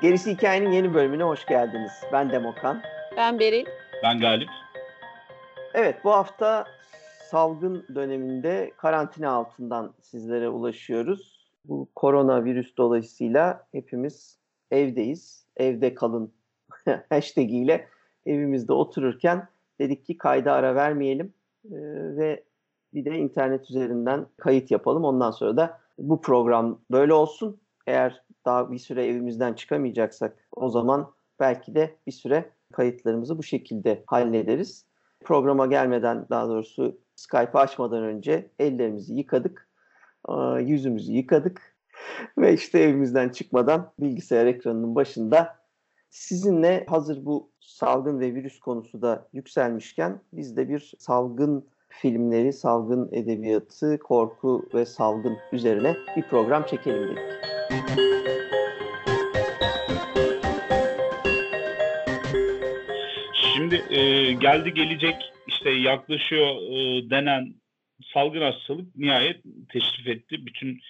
Gerisi Hikayenin yeni bölümüne hoş geldiniz. Ben Demokan. Ben Beril. Ben Galip. Evet bu hafta salgın döneminde karantina altından sizlere ulaşıyoruz. Bu koronavirüs dolayısıyla hepimiz evdeyiz. Evde kalın hashtag ile evimizde otururken dedik ki kayda ara vermeyelim ee, ve bir de internet üzerinden kayıt yapalım. Ondan sonra da bu program böyle olsun. Eğer daha bir süre evimizden çıkamayacaksak o zaman belki de bir süre kayıtlarımızı bu şekilde hallederiz. Programa gelmeden daha doğrusu Skype açmadan önce ellerimizi yıkadık, yüzümüzü yıkadık ve işte evimizden çıkmadan bilgisayar ekranının başında sizinle hazır bu salgın ve virüs konusu da yükselmişken biz de bir salgın filmleri, salgın edebiyatı, korku ve salgın üzerine bir program çekelim dedik. Şimdi e, geldi gelecek işte yaklaşıyor e, denen salgın hastalık nihayet teşrif etti. Bütün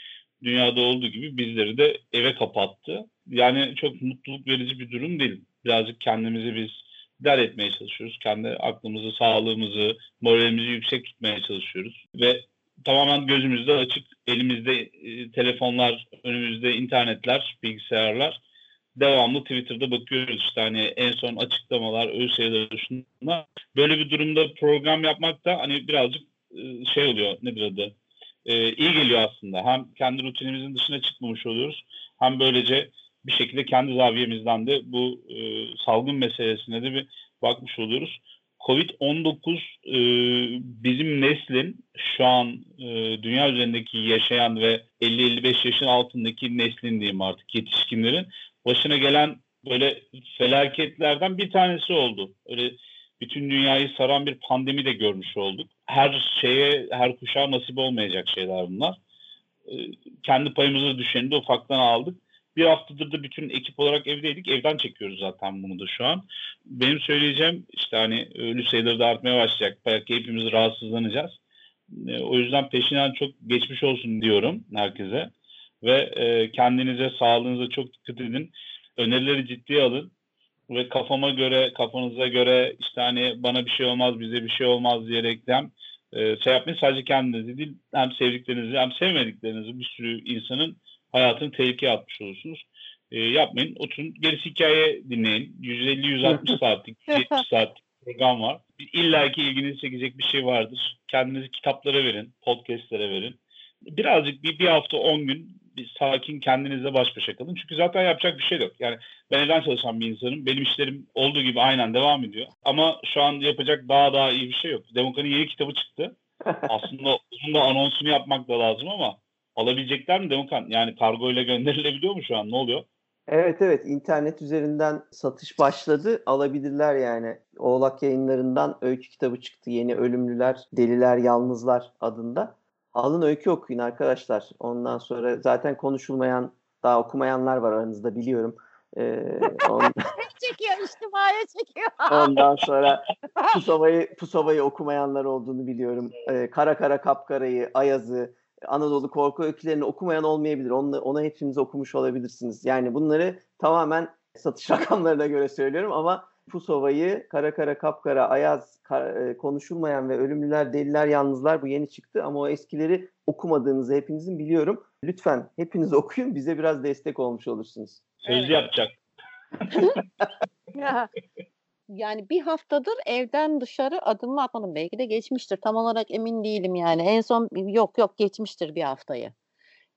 dünyada olduğu gibi bizleri de eve kapattı. Yani çok mutluluk verici bir durum değil. Birazcık kendimizi biz der etmeye çalışıyoruz. Kendi aklımızı, sağlığımızı, moralimizi yüksek tutmaya çalışıyoruz. Ve tamamen gözümüzde açık, elimizde e, telefonlar, önümüzde internetler, bilgisayarlar devamlı Twitter'da bakıyoruz işte hani en son açıklamalar, öz sayıları şunlar. Böyle bir durumda program yapmak da hani birazcık e, şey oluyor nedir adı? Ee, iyi geliyor aslında. Hem kendi rutinimizin dışına çıkmamış oluyoruz. Hem böylece bir şekilde kendi zaviyemizden de bu e, salgın meselesine de bir bakmış oluyoruz. Covid-19 e, bizim neslin şu an e, dünya üzerindeki yaşayan ve 50-55 yaşın altındaki neslin diyeyim artık yetişkinlerin başına gelen böyle felaketlerden bir tanesi oldu. Öyle bütün dünyayı saran bir pandemi de görmüş olduk. Her şeye, her kuşağa nasip olmayacak şeyler bunlar. Ee, kendi payımıza düşeni de ufaktan aldık. Bir haftadır da bütün ekip olarak evdeydik. Evden çekiyoruz zaten bunu da şu an. Benim söyleyeceğim işte hani ölü sayıları da artmaya başlayacak. Belki hepimiz rahatsızlanacağız. Ee, o yüzden peşinden çok geçmiş olsun diyorum herkese ve e, kendinize, sağlığınıza çok dikkat edin. Önerileri ciddiye alın ve kafama göre, kafanıza göre işte hani bana bir şey olmaz, bize bir şey olmaz diyerekten e, şey yapmayın. Sadece kendinizi değil, hem sevdiklerinizi hem sevmediklerinizi bir sürü insanın hayatını tehlikeye atmış olursunuz. E, yapmayın. Oturun. Gerisi hikaye dinleyin. 150-160 saatlik, 170 saatlik program var. İlla ki ilginizi çekecek bir şey vardır. Kendinizi kitaplara verin, podcastlere verin. Birazcık bir, bir hafta 10 gün bir sakin kendinizle baş başa kalın. Çünkü zaten yapacak bir şey yok. Yani ben evden çalışan bir insanım. Benim işlerim olduğu gibi aynen devam ediyor. Ama şu an yapacak daha daha iyi bir şey yok. Demokra'nın yeni kitabı çıktı. Aslında onun da anonsunu yapmak da lazım ama alabilecekler mi Demokrat? Yani kargo ile gönderilebiliyor mu şu an? Ne oluyor? Evet evet internet üzerinden satış başladı. Alabilirler yani. Oğlak yayınlarından öykü kitabı çıktı. Yeni Ölümlüler, Deliler, Yalnızlar adında alın öykü okuyun arkadaşlar. Ondan sonra zaten konuşulmayan daha okumayanlar var aranızda biliyorum. Ee, on... çekiyor, içtimaya çekiyor. ondan sonra Pusava'yı Pusava'yı okumayanlar olduğunu biliyorum. Ee, Kara Kara Kapkara'yı, Ayaz'ı, Anadolu korku öykülerini okumayan olmayabilir. Onu, ona hepiniz okumuş olabilirsiniz. Yani bunları tamamen satış rakamlarına göre söylüyorum ama Pusova'yı, Kara Kara Kapkara, Ayaz, kar, e, Konuşulmayan ve Ölümlüler, Deliler, Yalnızlar bu yeni çıktı ama o eskileri okumadığınızı hepinizin biliyorum. Lütfen hepiniz okuyun bize biraz destek olmuş olursunuz. Sözlü yapacak. yani bir haftadır evden dışarı adımımı atmadım. Belki de geçmiştir. Tam olarak emin değilim yani. En son yok yok geçmiştir bir haftayı.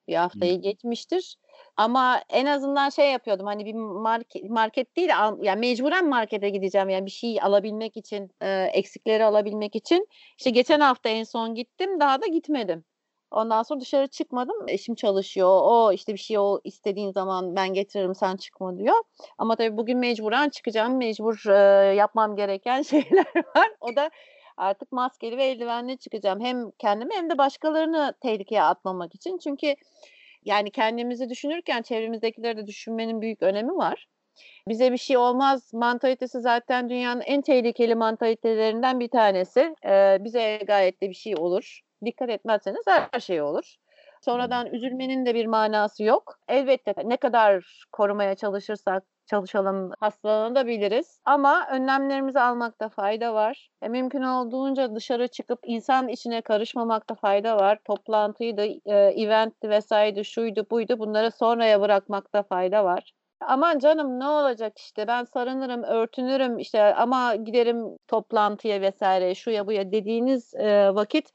Bir haftayı hmm. geçmiştir. Ama en azından şey yapıyordum hani bir market, market değil yani mecburen markete gideceğim yani bir şey alabilmek için e, eksikleri alabilmek için. İşte geçen hafta en son gittim daha da gitmedim. Ondan sonra dışarı çıkmadım. Eşim çalışıyor. O işte bir şey o istediğin zaman ben getiririm sen çıkma diyor. Ama tabii bugün mecburen çıkacağım. Mecbur e, yapmam gereken şeyler var. O da artık maskeli ve eldivenli çıkacağım. Hem kendimi hem de başkalarını tehlikeye atmamak için. Çünkü yani kendimizi düşünürken çevremizdekileri de düşünmenin büyük önemi var. Bize bir şey olmaz mantalitesi zaten dünyanın en tehlikeli mantalitelerinden bir tanesi. Ee, bize gayet de bir şey olur. Dikkat etmezseniz her şey olur. Sonradan üzülmenin de bir manası yok. Elbette ne kadar korumaya çalışırsak çalışalım hastalanabiliriz. Ama önlemlerimizi almakta fayda var. E, mümkün olduğunca dışarı çıkıp insan içine karışmamakta fayda var. Toplantıydı, e, eventti vesaireydi, şuydu buydu bunları sonraya bırakmakta fayda var. Aman canım ne olacak işte ben sarınırım, örtünürüm işte ama giderim toplantıya vesaire şuya buya dediğiniz e, vakit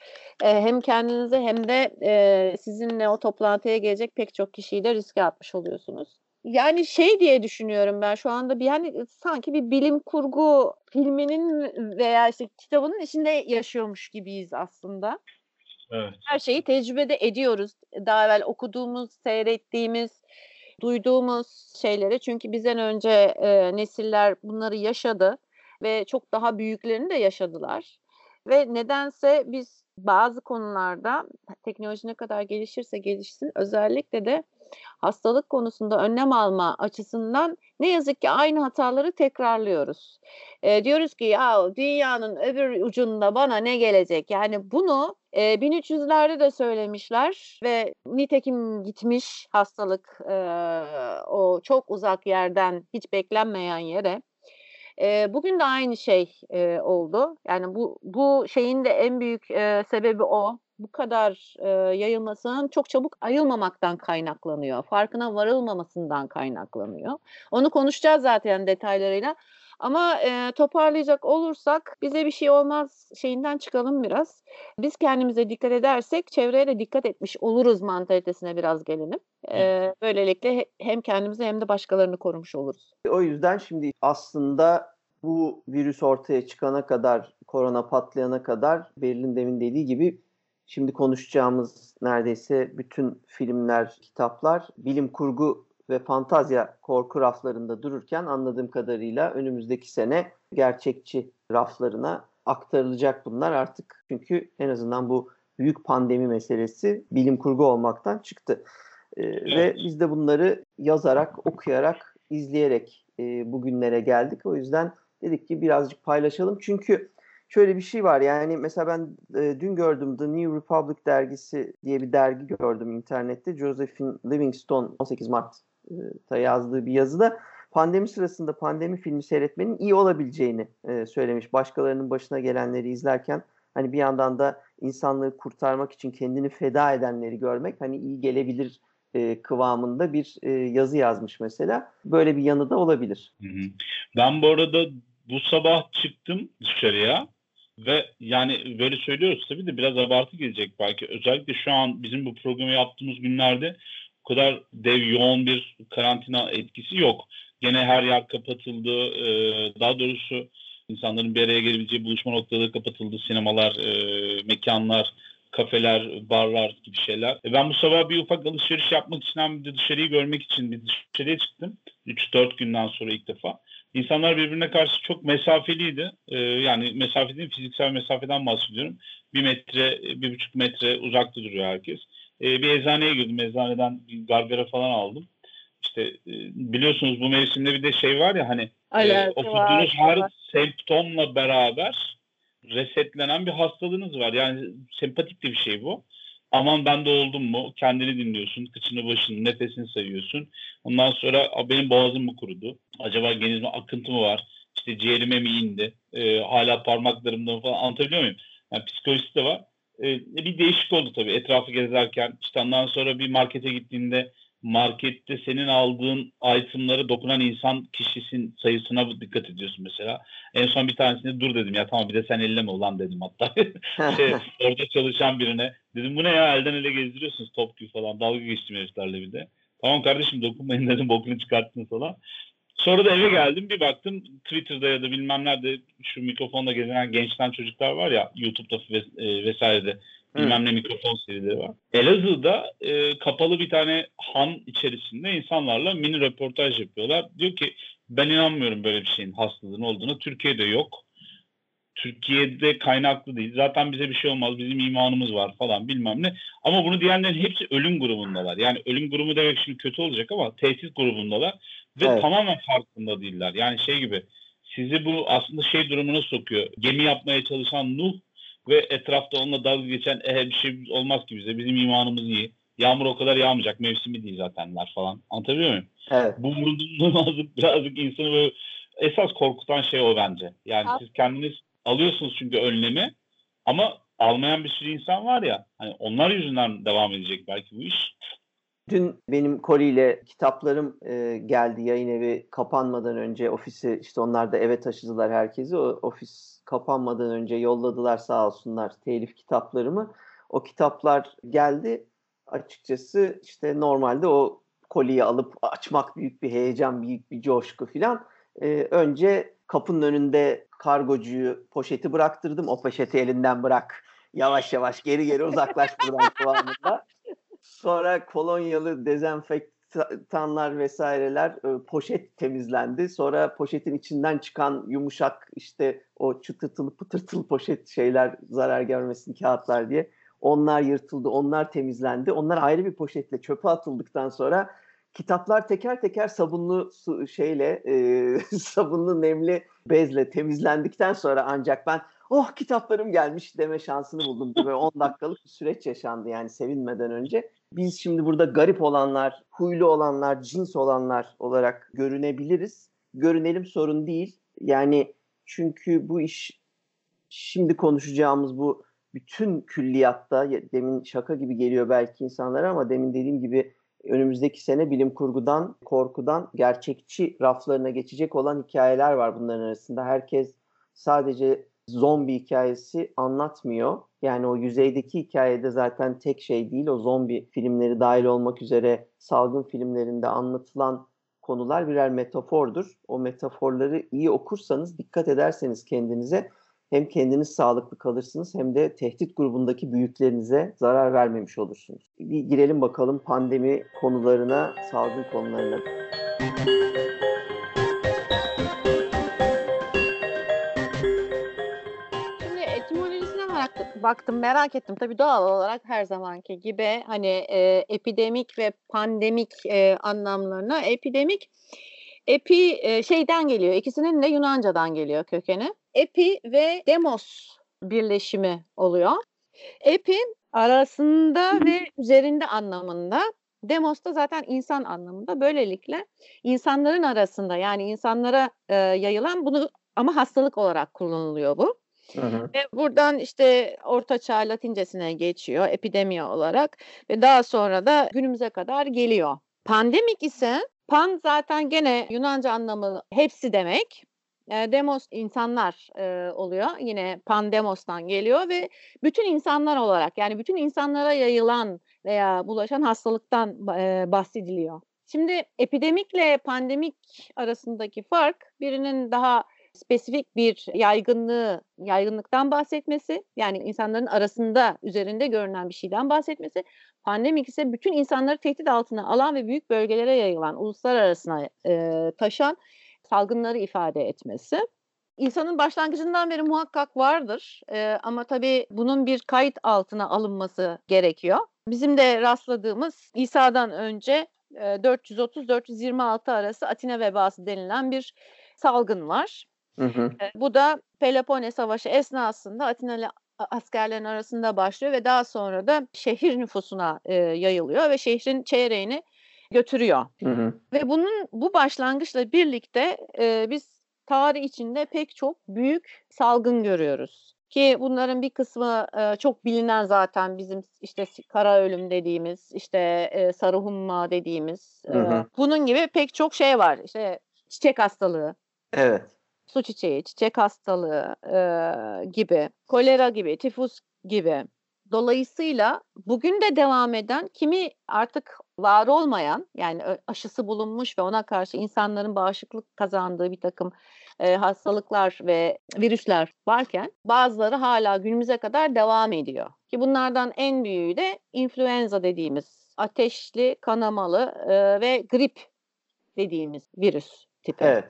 e, hem kendinizi hem de e, sizinle o toplantıya gelecek pek çok kişiyi de riske atmış oluyorsunuz. Yani şey diye düşünüyorum ben şu anda bir yani sanki bir bilim kurgu filminin veya işte kitabının içinde yaşıyormuş gibiyiz aslında. Evet. Her şeyi tecrübede ediyoruz. Daha evvel okuduğumuz, seyrettiğimiz, duyduğumuz şeyleri çünkü bizden önce e, nesiller bunları yaşadı ve çok daha büyüklerini de yaşadılar. Ve nedense biz bazı konularda teknoloji ne kadar gelişirse gelişsin özellikle de hastalık konusunda önlem alma açısından ne yazık ki aynı hataları tekrarlıyoruz. E, diyoruz ki ya dünyanın öbür ucunda bana ne gelecek? Yani bunu e, 1300'lerde de söylemişler ve nitekim gitmiş hastalık e, o çok uzak yerden hiç beklenmeyen yere. E, bugün de aynı şey e, oldu. Yani bu bu şeyin de en büyük e, sebebi o bu kadar e, yayılmasının çok çabuk ayılmamaktan kaynaklanıyor. Farkına varılmamasından kaynaklanıyor. Onu konuşacağız zaten detaylarıyla. Ama e, toparlayacak olursak bize bir şey olmaz şeyinden çıkalım biraz. Biz kendimize dikkat edersek çevreye de dikkat etmiş oluruz mantalitesine biraz gelelim. E, böylelikle hem kendimizi hem de başkalarını korumuş oluruz. O yüzden şimdi aslında bu virüs ortaya çıkana kadar, korona patlayana kadar Berlin demin dediği gibi Şimdi konuşacağımız neredeyse bütün filmler, kitaplar bilim kurgu ve fantazya korku raflarında dururken anladığım kadarıyla önümüzdeki sene gerçekçi raflarına aktarılacak bunlar artık. Çünkü en azından bu büyük pandemi meselesi bilim kurgu olmaktan çıktı. Ee, evet. Ve biz de bunları yazarak, okuyarak, izleyerek e, bugünlere geldik. O yüzden dedik ki birazcık paylaşalım. Çünkü şöyle bir şey var yani mesela ben e, dün gördüm The New Republic dergisi diye bir dergi gördüm internette. Josephine Livingstone 18 Mart'ta yazdığı bir yazıda pandemi sırasında pandemi filmi seyretmenin iyi olabileceğini e, söylemiş. Başkalarının başına gelenleri izlerken hani bir yandan da insanlığı kurtarmak için kendini feda edenleri görmek hani iyi gelebilir e, kıvamında bir e, yazı yazmış mesela. Böyle bir yanı da olabilir. Ben bu arada bu sabah çıktım dışarıya. Ve yani böyle söylüyoruz tabii de biraz abartı gelecek belki. Özellikle şu an bizim bu programı yaptığımız günlerde o kadar dev yoğun bir karantina etkisi yok. Gene her yer kapatıldı. Ee, daha doğrusu insanların bir araya gelebileceği buluşma noktaları kapatıldı. Sinemalar, e, mekanlar, kafeler, barlar gibi şeyler. E ben bu sabah bir ufak alışveriş yapmak için hem de dışarıyı görmek için bir dışarıya çıktım. 3-4 günden sonra ilk defa. İnsanlar birbirine karşı çok mesafeliydi. Ee, yani mesafe değil, fiziksel mesafeden bahsediyorum. Bir metre, bir buçuk metre uzakta duruyor herkes. Ee, bir eczaneye girdim. Eczaneden gargara falan aldım. İşte e, biliyorsunuz bu mevsimde bir de şey var ya hani e, okuduğunuz her semptomla beraber resetlenen bir hastalığınız var. Yani sempatik de bir şey bu. Aman ben de oldum mu? Kendini dinliyorsun. Kıçını başını, nefesini sayıyorsun. Ondan sonra benim boğazım mı kurudu? Acaba genizme akıntı mı var? İşte ciğerime mi indi? E, hala parmaklarımda falan anlatabiliyor muyum? Yani psikolojisi de var. E, bir değişik oldu tabii etrafı gezerken. İşte ondan sonra bir markete gittiğinde markette senin aldığın itemları dokunan insan kişisin sayısına dikkat ediyorsun mesela. En son bir tanesinde dur dedim ya tamam bir de sen elleme ulan dedim hatta. şey, orada çalışan birine. Dedim bu ne ya elden ele gezdiriyorsunuz top gibi falan. Dalga geçtim heriflerle bir de. Tamam kardeşim dokunmayın dedim bokunu çıkarttın falan. Sonra da eve geldim bir baktım Twitter'da ya da bilmem nerede şu mikrofonla gezinen gençten çocuklar var ya YouTube'da ves- e, vesairede bilmem ne mikrofon serileri var. Elazığ'da e, kapalı bir tane han içerisinde insanlarla mini röportaj yapıyorlar. Diyor ki ben inanmıyorum böyle bir şeyin hastalığın olduğunu. Türkiye'de yok. Türkiye'de kaynaklı değil. Zaten bize bir şey olmaz. Bizim imanımız var falan bilmem ne. Ama bunu diyenlerin hepsi ölüm grubundalar. Yani ölüm grubu demek şimdi kötü olacak ama tehdit grubundalar. Ve evet. tamamen farkında değiller. Yani şey gibi sizi bu aslında şey durumuna sokuyor. Gemi yapmaya çalışan Nuh ve etrafta onunla dalga geçen ehe bir şey olmaz ki bize. Bizim imanımız iyi. Yağmur o kadar yağmayacak. Mevsimi değil zatenler falan. Anlatabiliyor muyum? Evet. Bu vurduğundan birazcık insanı böyle esas korkutan şey o bence. Yani siz kendiniz alıyorsunuz çünkü önlemi ama almayan bir sürü insan var ya hani onlar yüzünden devam edecek belki bu iş. Dün benim koliyle kitaplarım e, geldi yayın evi kapanmadan önce ofisi işte onlar da eve taşıdılar herkesi. O ofis kapanmadan önce yolladılar sağ olsunlar telif kitaplarımı. O kitaplar geldi. Açıkçası işte normalde o koliyi alıp açmak büyük bir heyecan, büyük bir coşku filan. E, önce kapının önünde kargocuyu poşeti bıraktırdım. O poşeti elinden bırak. Yavaş yavaş geri geri uzaklaş buradan kıvamında. Sonra kolonyalı dezenfektanlar vesaireler e, poşet temizlendi. Sonra poşetin içinden çıkan yumuşak işte o çıtırtılı pıtırtılı poşet şeyler zarar görmesin kağıtlar diye. Onlar yırtıldı, onlar temizlendi. Onlar ayrı bir poşetle çöpe atıldıktan sonra kitaplar teker teker sabunlu su şeyle e, sabunlu nemli bezle temizlendikten sonra ancak ben oh kitaplarım gelmiş deme şansını buldum. Böyle 10 dakikalık bir süreç yaşandı yani sevinmeden önce. Biz şimdi burada garip olanlar, huylu olanlar, cins olanlar olarak görünebiliriz. Görünelim sorun değil. Yani çünkü bu iş şimdi konuşacağımız bu bütün külliyatta demin şaka gibi geliyor belki insanlara ama demin dediğim gibi önümüzdeki sene bilim kurgudan, korkudan gerçekçi raflarına geçecek olan hikayeler var bunların arasında. Herkes sadece zombi hikayesi anlatmıyor. Yani o yüzeydeki hikayede zaten tek şey değil. O zombi filmleri dahil olmak üzere salgın filmlerinde anlatılan konular birer metafordur. O metaforları iyi okursanız, dikkat ederseniz kendinize hem kendiniz sağlıklı kalırsınız hem de tehdit grubundaki büyüklerinize zarar vermemiş olursunuz. Bir girelim bakalım pandemi konularına, salgın konularına. Şimdi baktım, merak ettim. Tabii doğal olarak her zamanki gibi hani e, epidemik ve pandemik e, anlamlarına epidemik Epi e, şeyden geliyor. İkisinin de Yunanca'dan geliyor kökeni. Epi ve demos birleşimi oluyor. Epi arasında ve üzerinde anlamında. Demos da zaten insan anlamında. Böylelikle insanların arasında yani insanlara e, yayılan bunu ama hastalık olarak kullanılıyor bu. Hı hı. Ve buradan işte Orta Çağ Latincesine geçiyor epidemiya olarak ve daha sonra da günümüze kadar geliyor. Pandemik ise Pan zaten gene Yunanca anlamı hepsi demek. Demos insanlar e, oluyor. Yine pandemos'tan geliyor ve bütün insanlar olarak yani bütün insanlara yayılan veya bulaşan hastalıktan e, bahsediliyor. Şimdi epidemikle pandemik arasındaki fark birinin daha spesifik bir yaygınlığı, yaygınlıktan bahsetmesi, yani insanların arasında üzerinde görünen bir şeyden bahsetmesi. Pandemik ise bütün insanları tehdit altına alan ve büyük bölgelere yayılan, uluslar arasına e, taşan salgınları ifade etmesi. İnsanın başlangıcından beri muhakkak vardır e, ama tabii bunun bir kayıt altına alınması gerekiyor. Bizim de rastladığımız İsa'dan önce e, 430-426 arası Atina vebası denilen bir salgın var. Hı hı. Bu da Pelopone Savaşı esnasında Atinalı askerlerin arasında başlıyor ve daha sonra da şehir nüfusuna e, yayılıyor ve şehrin çeyreğini götürüyor. Hı hı. Ve bunun bu başlangıçla birlikte e, biz tarih içinde pek çok büyük salgın görüyoruz. Ki bunların bir kısmı e, çok bilinen zaten bizim işte kara ölüm dediğimiz, işte e, sarı humma dediğimiz. Hı hı. E, bunun gibi pek çok şey var. İşte çiçek hastalığı. Evet su çiçeği, çiçek hastalığı e, gibi, kolera gibi, tifus gibi. Dolayısıyla bugün de devam eden kimi artık var olmayan yani aşısı bulunmuş ve ona karşı insanların bağışıklık kazandığı bir takım e, hastalıklar ve virüsler varken bazıları hala günümüze kadar devam ediyor. Ki bunlardan en büyüğü de influenza dediğimiz ateşli, kanamalı e, ve grip dediğimiz virüs tipi. Evet.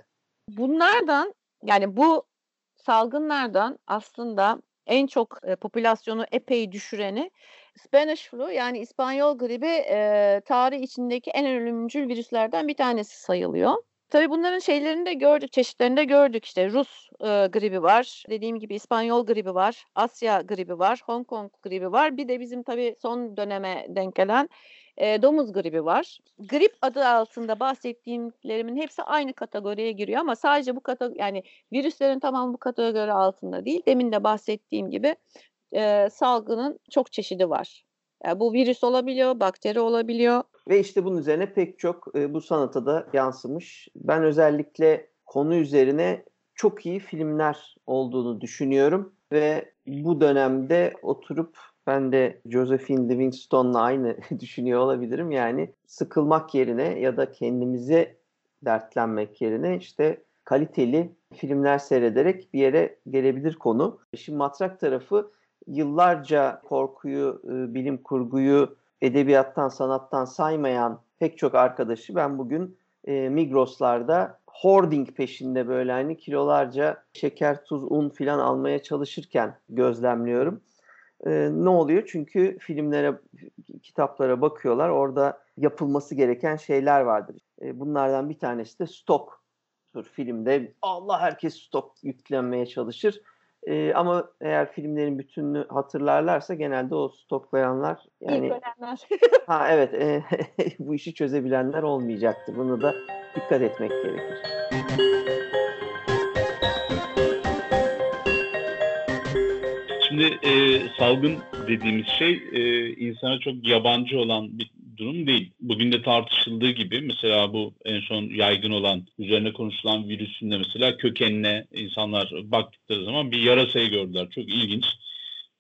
Bunlardan yani bu salgınlardan aslında en çok e, popülasyonu epey düşüreni Spanish flu yani İspanyol gribi e, tarih içindeki en ölümcül virüslerden bir tanesi sayılıyor. Tabii bunların şeylerini de gördük, çeşitlerini de gördük. İşte Rus e, gribi var, dediğim gibi İspanyol gribi var, Asya gribi var, Hong Kong gribi var. Bir de bizim tabii son döneme denk gelen e, domuz gribi var. Grip adı altında bahsettiğimlerimin hepsi aynı kategoriye giriyor ama sadece bu kategori yani virüslerin tamamı bu kategori altında değil. Demin de bahsettiğim gibi e, salgının çok çeşidi var. Yani bu virüs olabiliyor, bakteri olabiliyor. Ve işte bunun üzerine pek çok e, bu sanata da yansımış. Ben özellikle konu üzerine çok iyi filmler olduğunu düşünüyorum ve bu dönemde oturup ben de Josephine Livingstone'la aynı düşünüyor olabilirim. Yani sıkılmak yerine ya da kendimize dertlenmek yerine işte kaliteli filmler seyrederek bir yere gelebilir konu. Şimdi matrak tarafı yıllarca korkuyu, e, bilim kurguyu edebiyattan, sanattan saymayan pek çok arkadaşı ben bugün e, Migros'larda hoarding peşinde böyle hani kilolarca şeker, tuz, un filan almaya çalışırken gözlemliyorum. E, ne oluyor? Çünkü filmlere, kitaplara bakıyorlar. Orada yapılması gereken şeyler vardır. E, bunlardan bir tanesi de stoktur filmde. Allah herkes stok yüklenmeye çalışır. E, ama eğer filmlerin bütününü hatırlarlarsa genelde o stoklayanlar yani ha evet e, bu işi çözebilenler olmayacaktı. Bunu da dikkat etmek gerekir. Şimdi e, salgın dediğimiz şey e, insana çok yabancı olan bir durum değil. Bugün de tartışıldığı gibi mesela bu en son yaygın olan, üzerine konuşulan virüsün de mesela kökenine insanlar baktıkları zaman bir yarasayı gördüler. Çok ilginç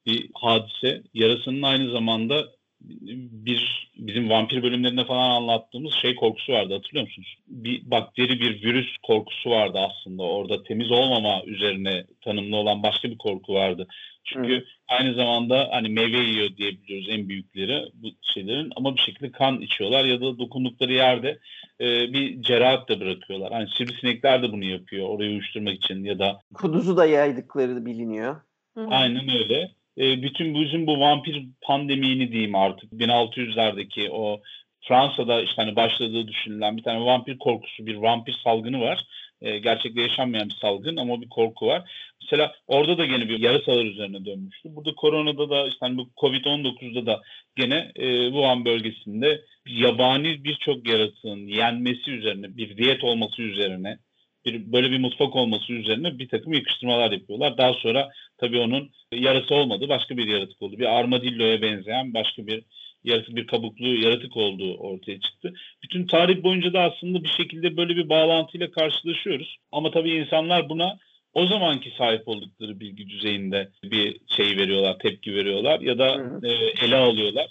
bir hadise. Yarasının aynı zamanda bir bizim vampir bölümlerinde falan anlattığımız şey korkusu vardı hatırlıyor musunuz? Bir bakteri bir virüs korkusu vardı aslında. Orada temiz olmama üzerine tanımlı olan başka bir korku vardı. Çünkü Hı. aynı zamanda hani meyve yiyor diyebiliyoruz en büyükleri bu şeylerin ama bir şekilde kan içiyorlar ya da dokundukları yerde e, bir cerahat da bırakıyorlar. Hani sivrisinekler de bunu yapıyor orayı uyuşturmak için ya da kuduzu da yaydıkları biliniyor. Hı. Aynen öyle. E, bütün bizim bu vampir pandemini diyeyim artık 1600'lerdeki o Fransa'da işte hani başladığı düşünülen bir tane vampir korkusu, bir vampir salgını var. E, gerçekte yaşanmayan bir salgın ama bir korku var. Mesela orada da gene bir yarasalar üzerine dönmüştü. Burada koronada da işte hani bu Covid-19'da da gene e, Wuhan bölgesinde yabani birçok yaratığın yenmesi üzerine, bir diyet olması üzerine, bir, böyle bir mutfak olması üzerine bir takım yakıştırmalar yapıyorlar. Daha sonra tabii onun yarası olmadı, başka bir yaratık oldu. Bir armadilloya benzeyen başka bir yaratık, bir kabuklu yaratık olduğu ortaya çıktı. Bütün tarih boyunca da aslında bir şekilde böyle bir bağlantıyla karşılaşıyoruz. Ama tabii insanlar buna o zamanki sahip oldukları bilgi düzeyinde bir şey veriyorlar, tepki veriyorlar ya da e, ele alıyorlar.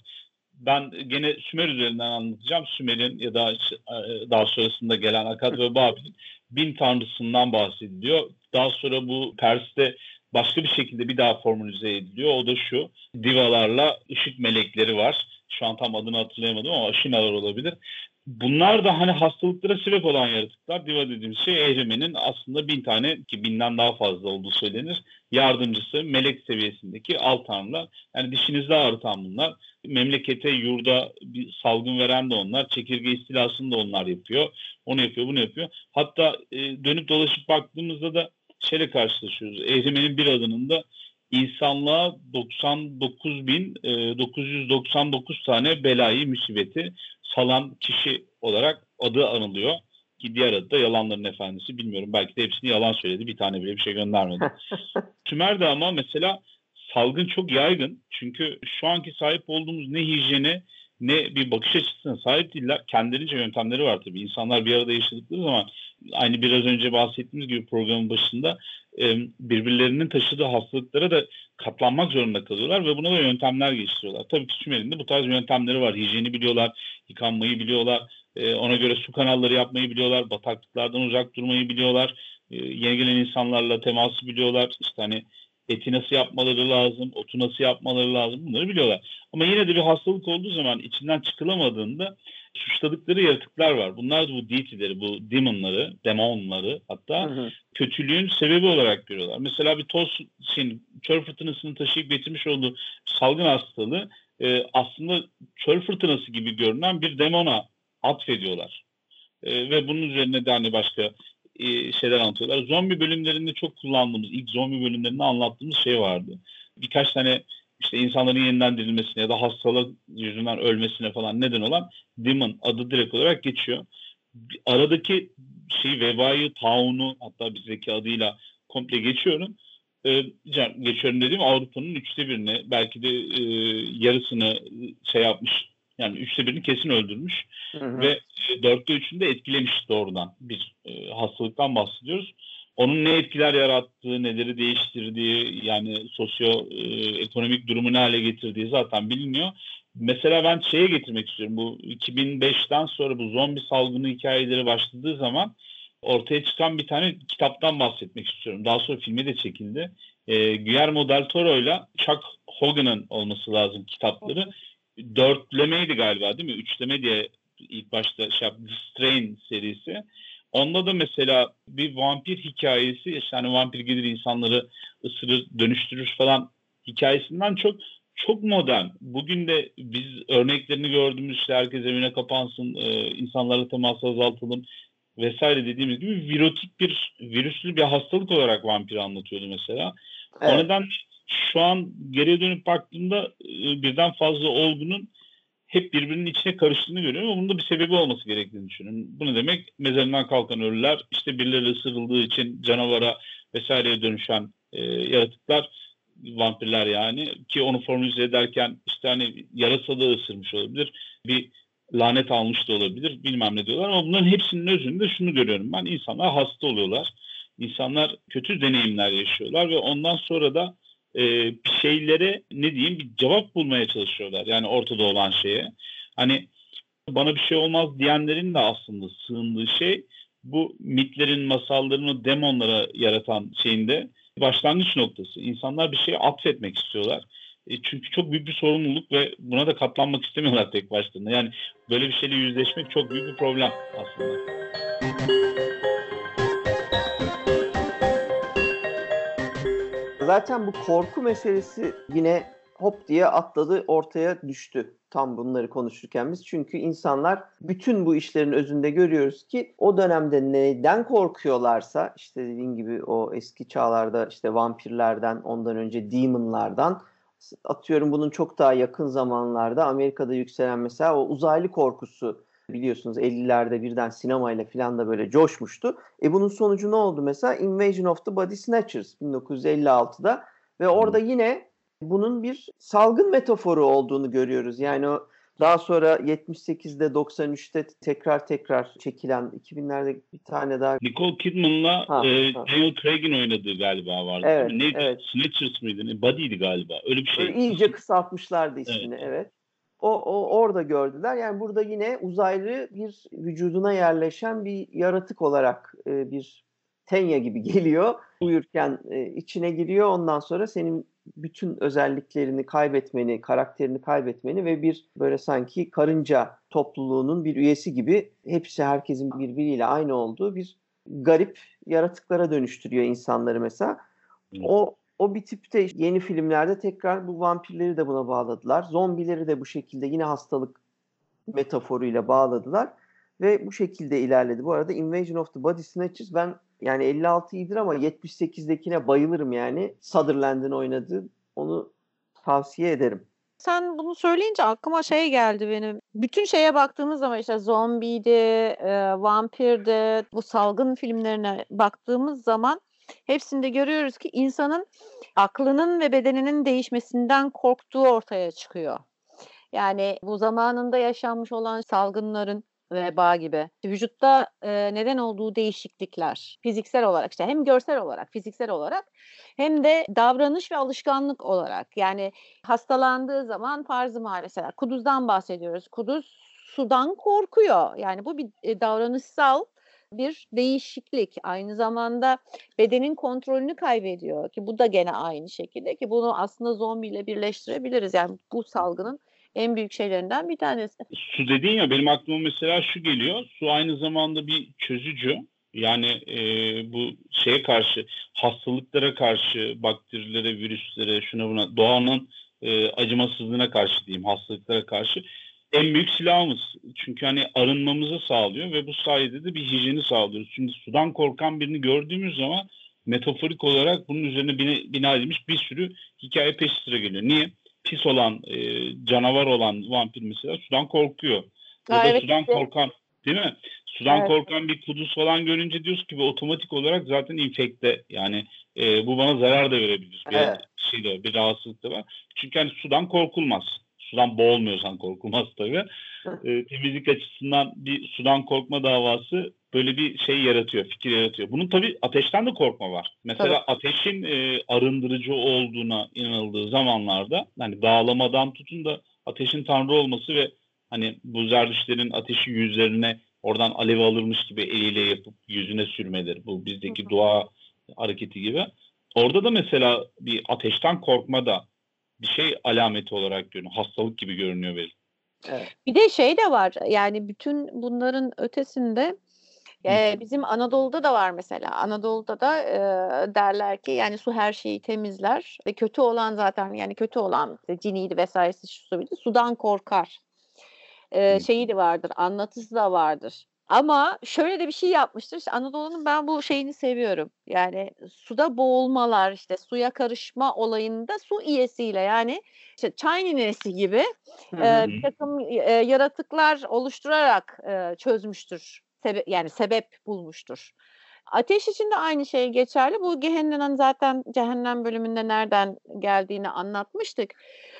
Ben gene Sümer üzerinden anlatacağım. Sümer'in ya da e, daha sonrasında gelen Akkad ve Babil'in bin tanrısından bahsediliyor. Daha sonra bu Pers'te başka bir şekilde bir daha formülize ediliyor. O da şu, divalarla ışık melekleri var. Şu an tam adını hatırlayamadım ama aşinalar olabilir. Bunlar da hani hastalıklara sebep olan yaratıklar. Diva dediğimiz şey Ehrimen'in aslında bin tane ki binden daha fazla olduğu söylenir. Yardımcısı melek seviyesindeki alt tanrılar. Yani dişinizde ağrıtan bunlar. Memlekete, yurda bir salgın veren de onlar. Çekirge istilasını da onlar yapıyor. Onu yapıyor, bunu yapıyor. Hatta e, dönüp dolaşıp baktığımızda da şeyle karşılaşıyoruz. Ehrimen'in bir adının da insanlığa 99.999 e, tane belayı, musibeti salan kişi olarak adı anılıyor. Ki diğer adı da yalanların efendisi. Bilmiyorum belki de hepsini yalan söyledi. Bir tane bile bir şey göndermedi. Sümer'de ama mesela salgın çok yaygın. Çünkü şu anki sahip olduğumuz ne hijyene ne bir bakış açısına sahip değiller. Kendilerince yöntemleri var tabii. İnsanlar bir arada yaşadıkları zaman aynı biraz önce bahsettiğimiz gibi programın başında birbirlerinin taşıdığı hastalıklara da katlanmak zorunda kalıyorlar ve buna da yöntemler geliştiriyorlar. Tabii ki Sümer'in bu tarz yöntemleri var. Hijyeni biliyorlar, yıkanmayı biliyorlar, ona göre su kanalları yapmayı biliyorlar, bataklıklardan uzak durmayı biliyorlar, yeni gelen insanlarla teması biliyorlar. İşte hani eti nasıl yapmaları lazım, otu nasıl yapmaları lazım bunları biliyorlar. Ama yine de bir hastalık olduğu zaman içinden çıkılamadığında suçladıkları yaratıklar var. Bunlar da bu deity'leri, bu demonları, demonları hatta hı hı. kötülüğün sebebi olarak görüyorlar. Mesela bir şey, çöl fırtınasını taşıyıp getirmiş olduğu salgın hastalığı e, aslında çöl fırtınası gibi görünen bir demona atfediyorlar. E, ve bunun üzerine de hani başka e, şeyler anlatıyorlar. Zombi bölümlerinde çok kullandığımız, ilk zombi bölümlerinde anlattığımız şey vardı. Birkaç tane işte insanların yeniden dirilmesine ya da hastalık yüzünden ölmesine falan neden olan Demon adı direkt olarak geçiyor. Aradaki şey vebayı, taunu hatta bizdeki adıyla komple geçiyorum. Ee, geçiyorum dediğim Avrupa'nın üçte birini belki de e, yarısını şey yapmış yani üçte birini kesin öldürmüş hı hı. ve e, dörtte üçünü de etkilemiş doğrudan bir e, hastalıktan bahsediyoruz. Onun ne etkiler yarattığı, neleri değiştirdiği, yani sosyo e, ekonomik durumu ne hale getirdiği zaten biliniyor. Mesela ben şeye getirmek istiyorum. Bu 2005'ten sonra bu zombi salgını hikayeleri başladığı zaman ortaya çıkan bir tane kitaptan bahsetmek istiyorum. Daha sonra filme de çekildi. E, Guillermo del Toro ile Chuck Hogan'ın olması lazım kitapları dörtlemeydi galiba değil mi? Üçleme diye ilk başta şey yaptı. Strain serisi. Onda da mesela bir vampir hikayesi işte hani vampir gelir insanları ısırır dönüştürür falan hikayesinden çok çok modern. Bugün de biz örneklerini gördüğümüz işte herkes evine kapansın, e, insanlarla teması azaltalım vesaire dediğimiz gibi virotik bir virüslü bir hastalık olarak vampiri anlatıyordu mesela. Evet. O nedenle şu an geriye dönüp baktığımda e, birden fazla olgunun hep birbirinin içine karıştığını görüyorum ama bunun da bir sebebi olması gerektiğini düşünüyorum. Bu ne demek? Mezarından kalkan ölüler, işte birileri ısırıldığı için canavara vesaireye dönüşen e, yaratıklar, vampirler yani ki onu formülize ederken işte hani yarasa ısırmış olabilir, bir lanet almış da olabilir, bilmem ne diyorlar ama bunların hepsinin özünde şunu görüyorum ben, insanlar hasta oluyorlar. İnsanlar kötü deneyimler yaşıyorlar ve ondan sonra da e, bir şeylere ne diyeyim bir cevap bulmaya çalışıyorlar. Yani ortada olan şeye. Hani bana bir şey olmaz diyenlerin de aslında sığındığı şey bu mitlerin, masalların demonlara yaratan şeyinde başlangıç noktası. İnsanlar bir şeye atfetmek istiyorlar. E çünkü çok büyük bir sorumluluk ve buna da katlanmak istemiyorlar tek başlarına. Yani böyle bir şeyle yüzleşmek çok büyük bir problem aslında. Zaten bu korku meselesi yine hop diye atladı ortaya düştü tam bunları konuşurken biz. Çünkü insanlar bütün bu işlerin özünde görüyoruz ki o dönemde neden korkuyorlarsa işte dediğin gibi o eski çağlarda işte vampirlerden ondan önce demonlardan atıyorum bunun çok daha yakın zamanlarda Amerika'da yükselen mesela o uzaylı korkusu biliyorsunuz 50'lerde birden sinemayla filan da böyle coşmuştu. E bunun sonucu ne oldu mesela? Invasion of the Body Snatchers 1956'da ve orada yine bunun bir salgın metaforu olduğunu görüyoruz. Yani o daha sonra 78'de 93'te tekrar tekrar çekilen 2000'lerde bir tane daha Nicole Kidman'la ha, e, ha. Daniel Craig'in oynadığı galiba vardı. Evet, Neydi? Evet. Snatchers mıydı? Body'di galiba. Öyle bir şey. İyice kısaltmışlardı ismini. Evet. evet. O, o orada gördüler. Yani burada yine uzaylı bir vücuduna yerleşen bir yaratık olarak e, bir tenya gibi geliyor. Uyurken e, içine giriyor. Ondan sonra senin bütün özelliklerini kaybetmeni, karakterini kaybetmeni ve bir böyle sanki karınca topluluğunun bir üyesi gibi hepsi herkesin birbiriyle aynı olduğu bir garip yaratıklara dönüştürüyor insanları mesela. O o bir tipte yeni filmlerde tekrar bu vampirleri de buna bağladılar. Zombileri de bu şekilde yine hastalık metaforuyla bağladılar. Ve bu şekilde ilerledi. Bu arada Invasion of the Body Snatchers ben yani 56 iyidir ama 78'dekine bayılırım yani. Sutherland'ın oynadığı. Onu tavsiye ederim. Sen bunu söyleyince aklıma şey geldi benim. Bütün şeye baktığımız zaman işte zombiydi, e, vampirdi, bu salgın filmlerine baktığımız zaman hepsinde görüyoruz ki insanın aklının ve bedeninin değişmesinden korktuğu ortaya çıkıyor. Yani bu zamanında yaşanmış olan salgınların veba gibi. Vücutta e, neden olduğu değişiklikler fiziksel olarak işte hem görsel olarak fiziksel olarak hem de davranış ve alışkanlık olarak yani hastalandığı zaman farzı mesela kuduzdan bahsediyoruz. Kuduz sudan korkuyor. Yani bu bir e, davranışsal bir değişiklik. Aynı zamanda bedenin kontrolünü kaybediyor ki bu da gene aynı şekilde ki bunu aslında zombiyle birleştirebiliriz. Yani bu salgının en büyük şeylerinden bir tanesi. Su dediğin ya benim aklıma mesela şu geliyor. Su aynı zamanda bir çözücü. Yani e, bu şeye karşı, hastalıklara karşı, bakterilere, virüslere, şuna buna, doğanın e, acımasızlığına karşı diyeyim, hastalıklara karşı en büyük silahımız. Çünkü hani arınmamızı sağlıyor ve bu sayede de bir hijyeni sağlıyoruz. Şimdi sudan korkan birini gördüğümüz zaman metaforik olarak bunun üzerine bina, bina edilmiş bir sürü hikaye peş sıra geliyor. Niye? Pis olan, e, canavar olan vampir mesela sudan korkuyor. Ya da evet, sudan evet. korkan değil mi? Sudan evet. korkan bir kuduz falan görünce diyoruz ki bu otomatik olarak zaten infekte. Yani e, bu bana zarar da verebilir. Evet. Bir şeyde, bir rahatsızlık da var. Çünkü hani sudan korkulmaz sudan boğulmuyorsan korkulmaz tabii. e, temizlik açısından bir sudan korkma davası böyle bir şey yaratıyor, fikir yaratıyor. Bunun tabii ateşten de korkma var. Mesela tabii. ateşin e, arındırıcı olduğuna inanıldığı zamanlarda hani dağlamadan tutun da ateşin tanrı olması ve hani bu zerdüşlerin ateşi yüzlerine oradan alev alırmış gibi eliyle yapıp yüzüne sürmeleri. Bu bizdeki hı hı. dua hareketi gibi. Orada da mesela bir ateşten korkma da bir şey alameti olarak görünüyor. Hastalık gibi görünüyor benim. Evet. Bir de şey de var yani bütün bunların ötesinde e, bizim Anadolu'da da var mesela. Anadolu'da da e, derler ki yani su her şeyi temizler ve kötü olan zaten yani kötü olan işte ciniydi vesairesi şu su sudan korkar. E, şeyi de vardır anlatısı da vardır. Ama şöyle de bir şey yapmıştır. İşte Anadolu'nun ben bu şeyini seviyorum. Yani suda boğulmalar, işte suya karışma olayında su iyesiyle yani işte çay ninesi gibi e, bir takım e, yaratıklar oluşturarak e, çözmüştür. Sebe yani sebep bulmuştur. Ateş için de aynı şey geçerli. Bu Gehenna'nın zaten cehennem bölümünde nereden geldiğini anlatmıştık.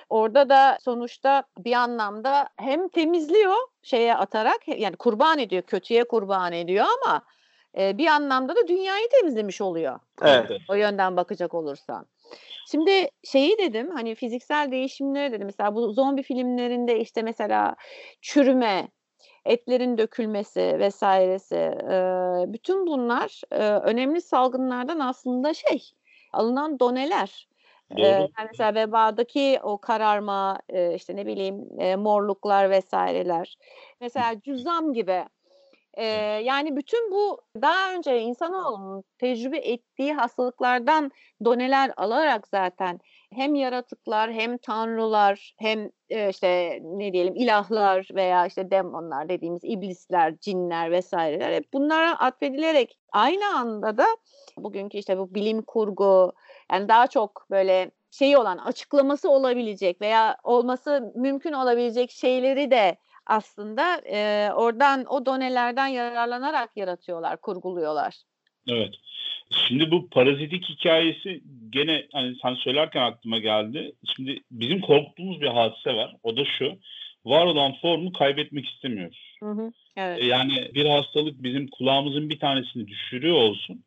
Orada da sonuçta bir anlamda hem temizliyor şeye atarak yani kurban ediyor, kötüye kurban ediyor ama e, bir anlamda da dünyayı temizlemiş oluyor. Evet. O yönden bakacak olursan. Şimdi şeyi dedim hani fiziksel değişimleri dedim. Mesela bu zombi filmlerinde işte mesela çürüme, etlerin dökülmesi vesairesi e, bütün bunlar e, önemli salgınlardan aslında şey alınan doneler. Doğru. yani mesela vebadaki o kararma, işte ne bileyim morluklar vesaireler. Mesela cüzzam gibi. yani bütün bu daha önce insanoğlunun tecrübe ettiği hastalıklardan doneler alarak zaten hem yaratıklar hem tanrılar hem işte ne diyelim ilahlar veya işte demonlar dediğimiz iblisler, cinler vesaireler hep bunlara atfedilerek aynı anda da bugünkü işte bu bilim kurgu yani daha çok böyle şeyi olan açıklaması olabilecek veya olması mümkün olabilecek şeyleri de aslında e, oradan o donelerden yararlanarak yaratıyorlar, kurguluyorlar. Evet. Şimdi bu parazitik hikayesi gene hani sen söylerken aklıma geldi. Şimdi bizim korktuğumuz bir hadise var. O da şu. Var olan formu kaybetmek istemiyoruz. Hı hı, evet. E, yani bir hastalık bizim kulağımızın bir tanesini düşürüyor olsun.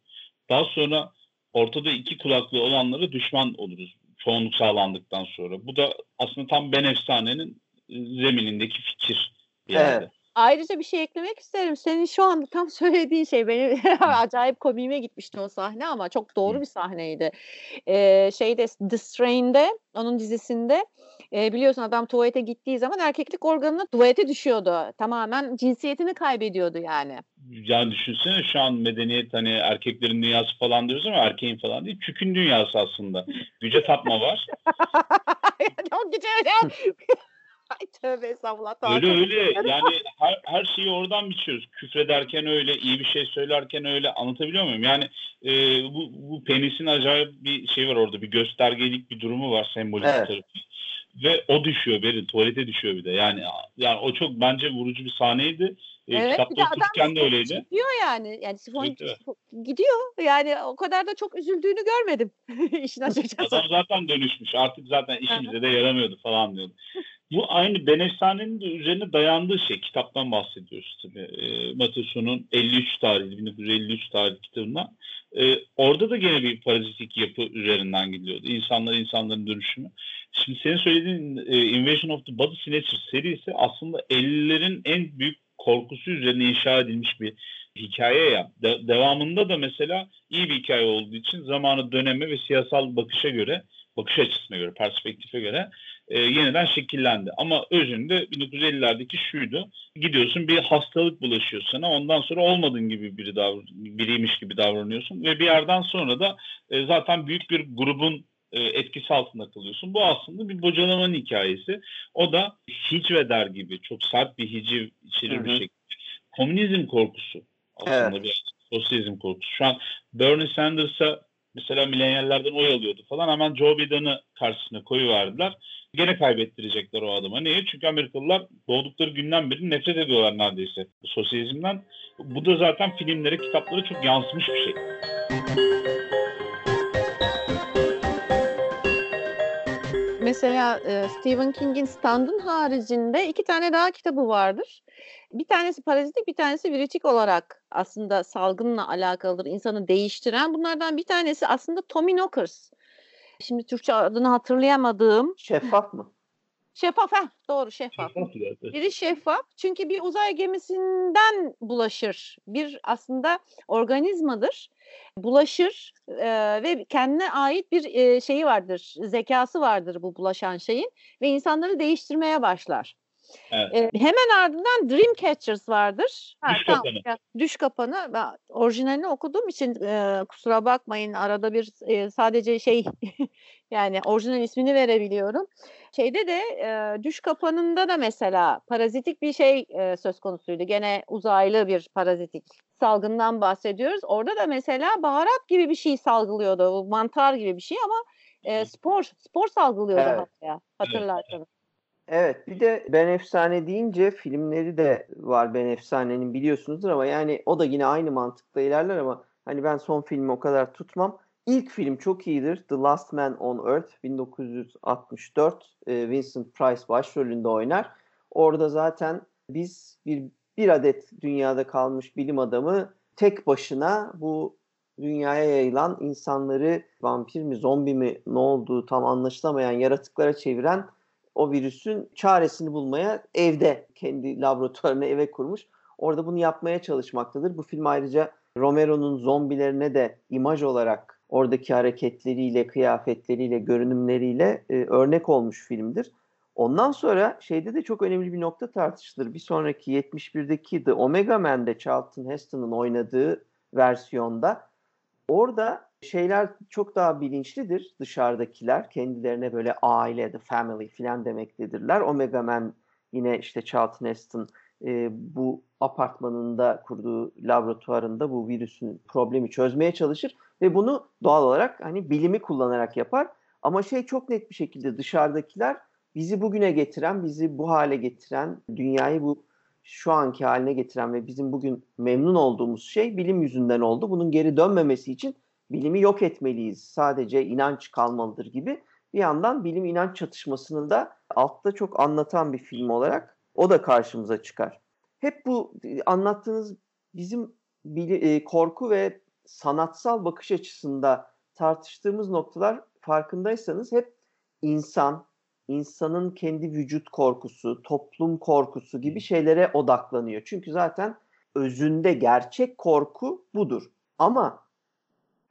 Daha sonra ortada iki kulaklı olanlara düşman oluruz çoğunluk sağlandıktan sonra. Bu da aslında tam Ben Efsane'nin zeminindeki fikir. Yani. Evet. Ayrıca bir şey eklemek isterim. Senin şu anda tam söylediğin şey benim acayip komiğime gitmişti o sahne ama çok doğru bir sahneydi. Ee, şeyde The Strain'de onun dizisinde e, biliyorsun adam tuvalete gittiği zaman erkeklik organına tuvalete düşüyordu. Tamamen cinsiyetini kaybediyordu yani. Yani düşünsene şu an medeniyet hani erkeklerin dünyası falan diyoruz ama erkeğin falan değil. Çükün dünyası aslında. Güce tapma var. Çok güce Ay tövbe estağfurullah. Öyle öyle yani her, her şeyi oradan biçiyoruz. Küfrederken öyle, iyi bir şey söylerken öyle anlatabiliyor muyum? Yani e, bu, bu penisin acayip bir şey var orada. Bir göstergelik bir durumu var sembolik evet. tarafı. Ve o düşüyor Berin. Tuvalete düşüyor bir de. Yani yani o çok bence vurucu bir sahneydi. E, Evet, bir kitapta de adam okurken de öyleydi. Gidiyor yani. Yani sifon Evet, evet. gidiyor. Yani o kadar da çok üzüldüğünü görmedim. İşin açıkçası. Adam zaten dönüşmüş. Artık zaten işimize de yaramıyordu falan diyordu. Bu aynı Ben Efsane'nin de üzerine dayandığı şey. Kitaptan bahsediyoruz tabii. E, Mateson'un 53 tarihli, 1953 tarihli kitabından. E, orada da gene bir parazitik yapı üzerinden gidiyordu. İnsanlar insanların dönüşümü. Şimdi senin söylediğin e, Invasion of the Body Snatchers serisi aslında 50'lerin en büyük korkusu üzerine inşa edilmiş bir hikaye ya. De- devamında da mesela iyi bir hikaye olduğu için zamanı döneme ve siyasal bakışa göre, bakış açısına göre, perspektife göre e, yeniden şekillendi. Ama özünde 1950'lerdeki şuydu. Gidiyorsun bir hastalık bulaşıyor sana. Ondan sonra olmadığın gibi biri davran biriymiş gibi davranıyorsun ve bir yerden sonra da e, zaten büyük bir grubun e, etkisi altında kalıyorsun. Bu aslında bir bocalamanın hikayesi. O da hicveder gibi çok sert bir hiciv içerir bir şekilde. Komünizm korkusu aslında Evet. bir sosyalizm korkusu. Şu an Bernie Sanders'a mesela milenyallerden oy alıyordu falan hemen Joe Biden'ı karşısına koyuverdiler. Gene kaybettirecekler o adama. Niye? Çünkü Amerikalılar doğdukları günden beri nefret ediyorlar neredeyse sosyalizmden. Bu da zaten filmlere, kitaplara çok yansımış bir şey. Mesela e, Stephen King'in Stand'ın haricinde iki tane daha kitabı vardır. Bir tanesi parazitik, bir tanesi virütik olarak aslında salgınla alakalıdır, insanı değiştiren. Bunlardan bir tanesi aslında Tommy Knockers. Şimdi Türkçe adını hatırlayamadığım. Şeffaf mı? Şeffaf, heh, doğru şeffaf. Biri şeffaf çünkü bir uzay gemisinden bulaşır. Bir aslında organizmadır. Bulaşır e, ve kendine ait bir e, şeyi vardır, zekası vardır bu bulaşan şeyin ve insanları değiştirmeye başlar. Evet. E, hemen ardından Dreamcatchers vardır. Ha, Düş tamam, Kapanı. ya, Düş kapanı. Ben orijinalini okuduğum için e, kusura bakmayın arada bir e, sadece şey yani orijinal ismini verebiliyorum. Şeyde de e, Düş kapanında da mesela parazitik bir şey e, söz konusuydu. Gene uzaylı bir parazitik salgından bahsediyoruz. Orada da mesela baharat gibi bir şey salgılıyordu. Mantar gibi bir şey ama e, spor spor salgılıyordu Evet. hatta hatırlarsanız. Evet bir de Ben Efsane deyince filmleri de var Ben Efsane'nin biliyorsunuzdur ama yani o da yine aynı mantıkla ilerler ama hani ben son filmi o kadar tutmam. İlk film çok iyidir. The Last Man on Earth 1964. Ee, Vincent Price başrolünde oynar. Orada zaten biz bir bir adet dünyada kalmış bilim adamı tek başına bu dünyaya yayılan insanları vampir mi zombi mi ne olduğu tam anlaşılamayan yaratıklara çeviren o virüsün çaresini bulmaya evde kendi laboratuvarını eve kurmuş. Orada bunu yapmaya çalışmaktadır. Bu film ayrıca Romero'nun zombilerine de imaj olarak oradaki hareketleriyle, kıyafetleriyle, görünümleriyle e, örnek olmuş filmdir. Ondan sonra şeyde de çok önemli bir nokta tartışılır. Bir sonraki 71'deki The Omega Man'de Charlton Heston'ın oynadığı versiyonda orada şeyler çok daha bilinçlidir dışarıdakiler. Kendilerine böyle aile, the family filan demektedirler. Omega Man yine işte Charlton Heston e, bu apartmanında kurduğu laboratuvarında bu virüsün problemi çözmeye çalışır ve bunu doğal olarak hani bilimi kullanarak yapar. Ama şey çok net bir şekilde dışarıdakiler bizi bugüne getiren, bizi bu hale getiren, dünyayı bu şu anki haline getiren ve bizim bugün memnun olduğumuz şey bilim yüzünden oldu. Bunun geri dönmemesi için bilimi yok etmeliyiz. Sadece inanç kalmalıdır gibi bir yandan bilim inanç çatışmasını da altta çok anlatan bir film olarak o da karşımıza çıkar. Hep bu e, anlattığınız bizim e, korku ve sanatsal bakış açısında tartıştığımız noktalar farkındaysanız hep insan, insanın kendi vücut korkusu, toplum korkusu gibi şeylere odaklanıyor. Çünkü zaten özünde gerçek korku budur. Ama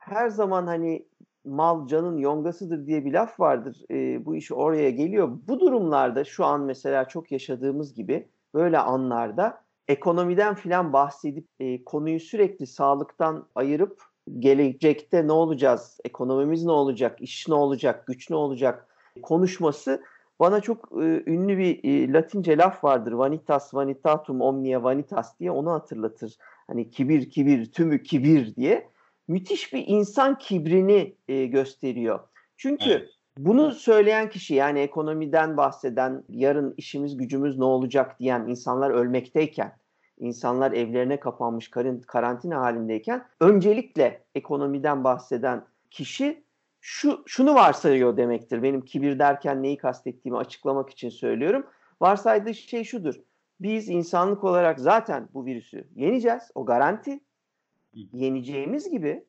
her zaman hani mal canın yongasıdır diye bir laf vardır. E, bu iş oraya geliyor. Bu durumlarda şu an mesela çok yaşadığımız gibi böyle anlarda ekonomiden filan bahsedip e, konuyu sürekli sağlıktan ayırıp gelecekte ne olacağız, ekonomimiz ne olacak, iş ne olacak, güç ne olacak konuşması bana çok e, ünlü bir e, Latince laf vardır. Vanitas vanitatum omnia vanitas diye onu hatırlatır. Hani kibir kibir tümü kibir diye müthiş bir insan kibrini e, gösteriyor. Çünkü Evet. bunu söyleyen kişi yani ekonomiden bahseden, yarın işimiz gücümüz ne olacak diyen insanlar ölmekteyken insanlar evlerine kapanmış karantina halindeyken öncelikle ekonomiden bahseden kişi şu şunu varsayıyor demektir. Benim kibir derken neyi kastettiğimi açıklamak için söylüyorum. Varsaydığı şey şudur. Biz insanlık olarak zaten bu virüsü yeneceğiz. O garanti. Yeneceğimiz gibi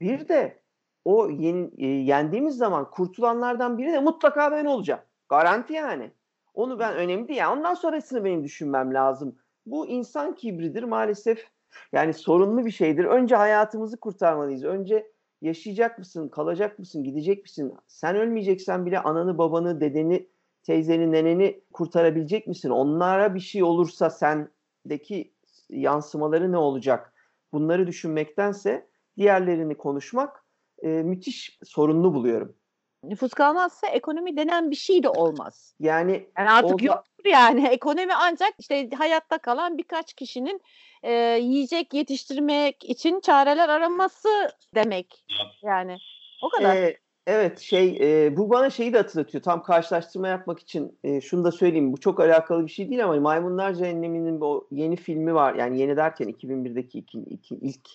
bir de o yeni, e, yendiğimiz zaman kurtulanlardan biri de mutlaka ben olacağım. Garanti yani. Onu ben önemli değil. Yani ondan sonrasını benim düşünmem lazım. Bu insan kibridir maalesef. Yani sorunlu bir şeydir. Önce hayatımızı kurtarmalıyız. Önce yaşayacak mısın, kalacak mısın, gidecek misin? Sen ölmeyeceksen bile ananı, babanı, dedeni, teyzeni, neneni kurtarabilecek misin? Onlara bir şey olursa sendeki yansımaları ne olacak? Bunları düşünmektense diğerlerini konuşmak e, müthiş sorunlu buluyorum. Nüfus kalmazsa ekonomi denen bir şey de olmaz. Yani, yani artık orada... yoktur yani. Ekonomi ancak işte hayatta kalan birkaç kişinin e, yiyecek yetiştirmek için çareler araması demek. Yani o kadar. Ee, evet şey e, bu bana şeyi de hatırlatıyor. Tam karşılaştırma yapmak için e, şunu da söyleyeyim. Bu çok alakalı bir şey değil ama Maymunlar Cehennemi'nin o yeni filmi var. Yani yeni derken 2001'deki iki, iki, ilk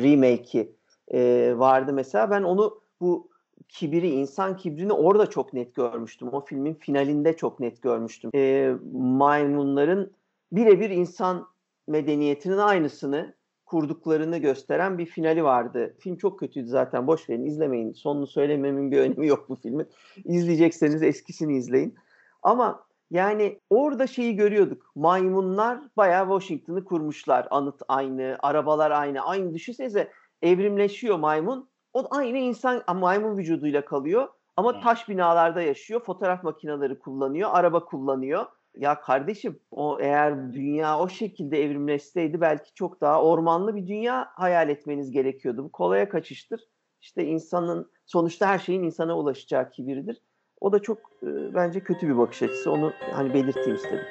remake'i e, vardı mesela. Ben onu bu kibiri, insan kibrini orada çok net görmüştüm. O filmin finalinde çok net görmüştüm. E, maymunların birebir insan medeniyetinin aynısını kurduklarını gösteren bir finali vardı. Film çok kötüydü zaten. Boş verin izlemeyin. Sonunu söylememin bir önemi yok bu filmin. İzleyecekseniz eskisini izleyin. Ama yani orada şeyi görüyorduk. Maymunlar bayağı Washington'ı kurmuşlar. Anıt aynı, arabalar aynı. Aynı düşünsenize evrimleşiyor maymun. O aynı insan maymun vücuduyla kalıyor. Ama taş binalarda yaşıyor. Fotoğraf makineleri kullanıyor. Araba kullanıyor. Ya kardeşim o eğer dünya o şekilde evrimleşseydi belki çok daha ormanlı bir dünya hayal etmeniz gerekiyordu. Bu kolaya kaçıştır. İşte insanın sonuçta her şeyin insana ulaşacağı kibiridir. O da çok e, bence kötü bir bakış açısı. Onu hani belirteyim istedim.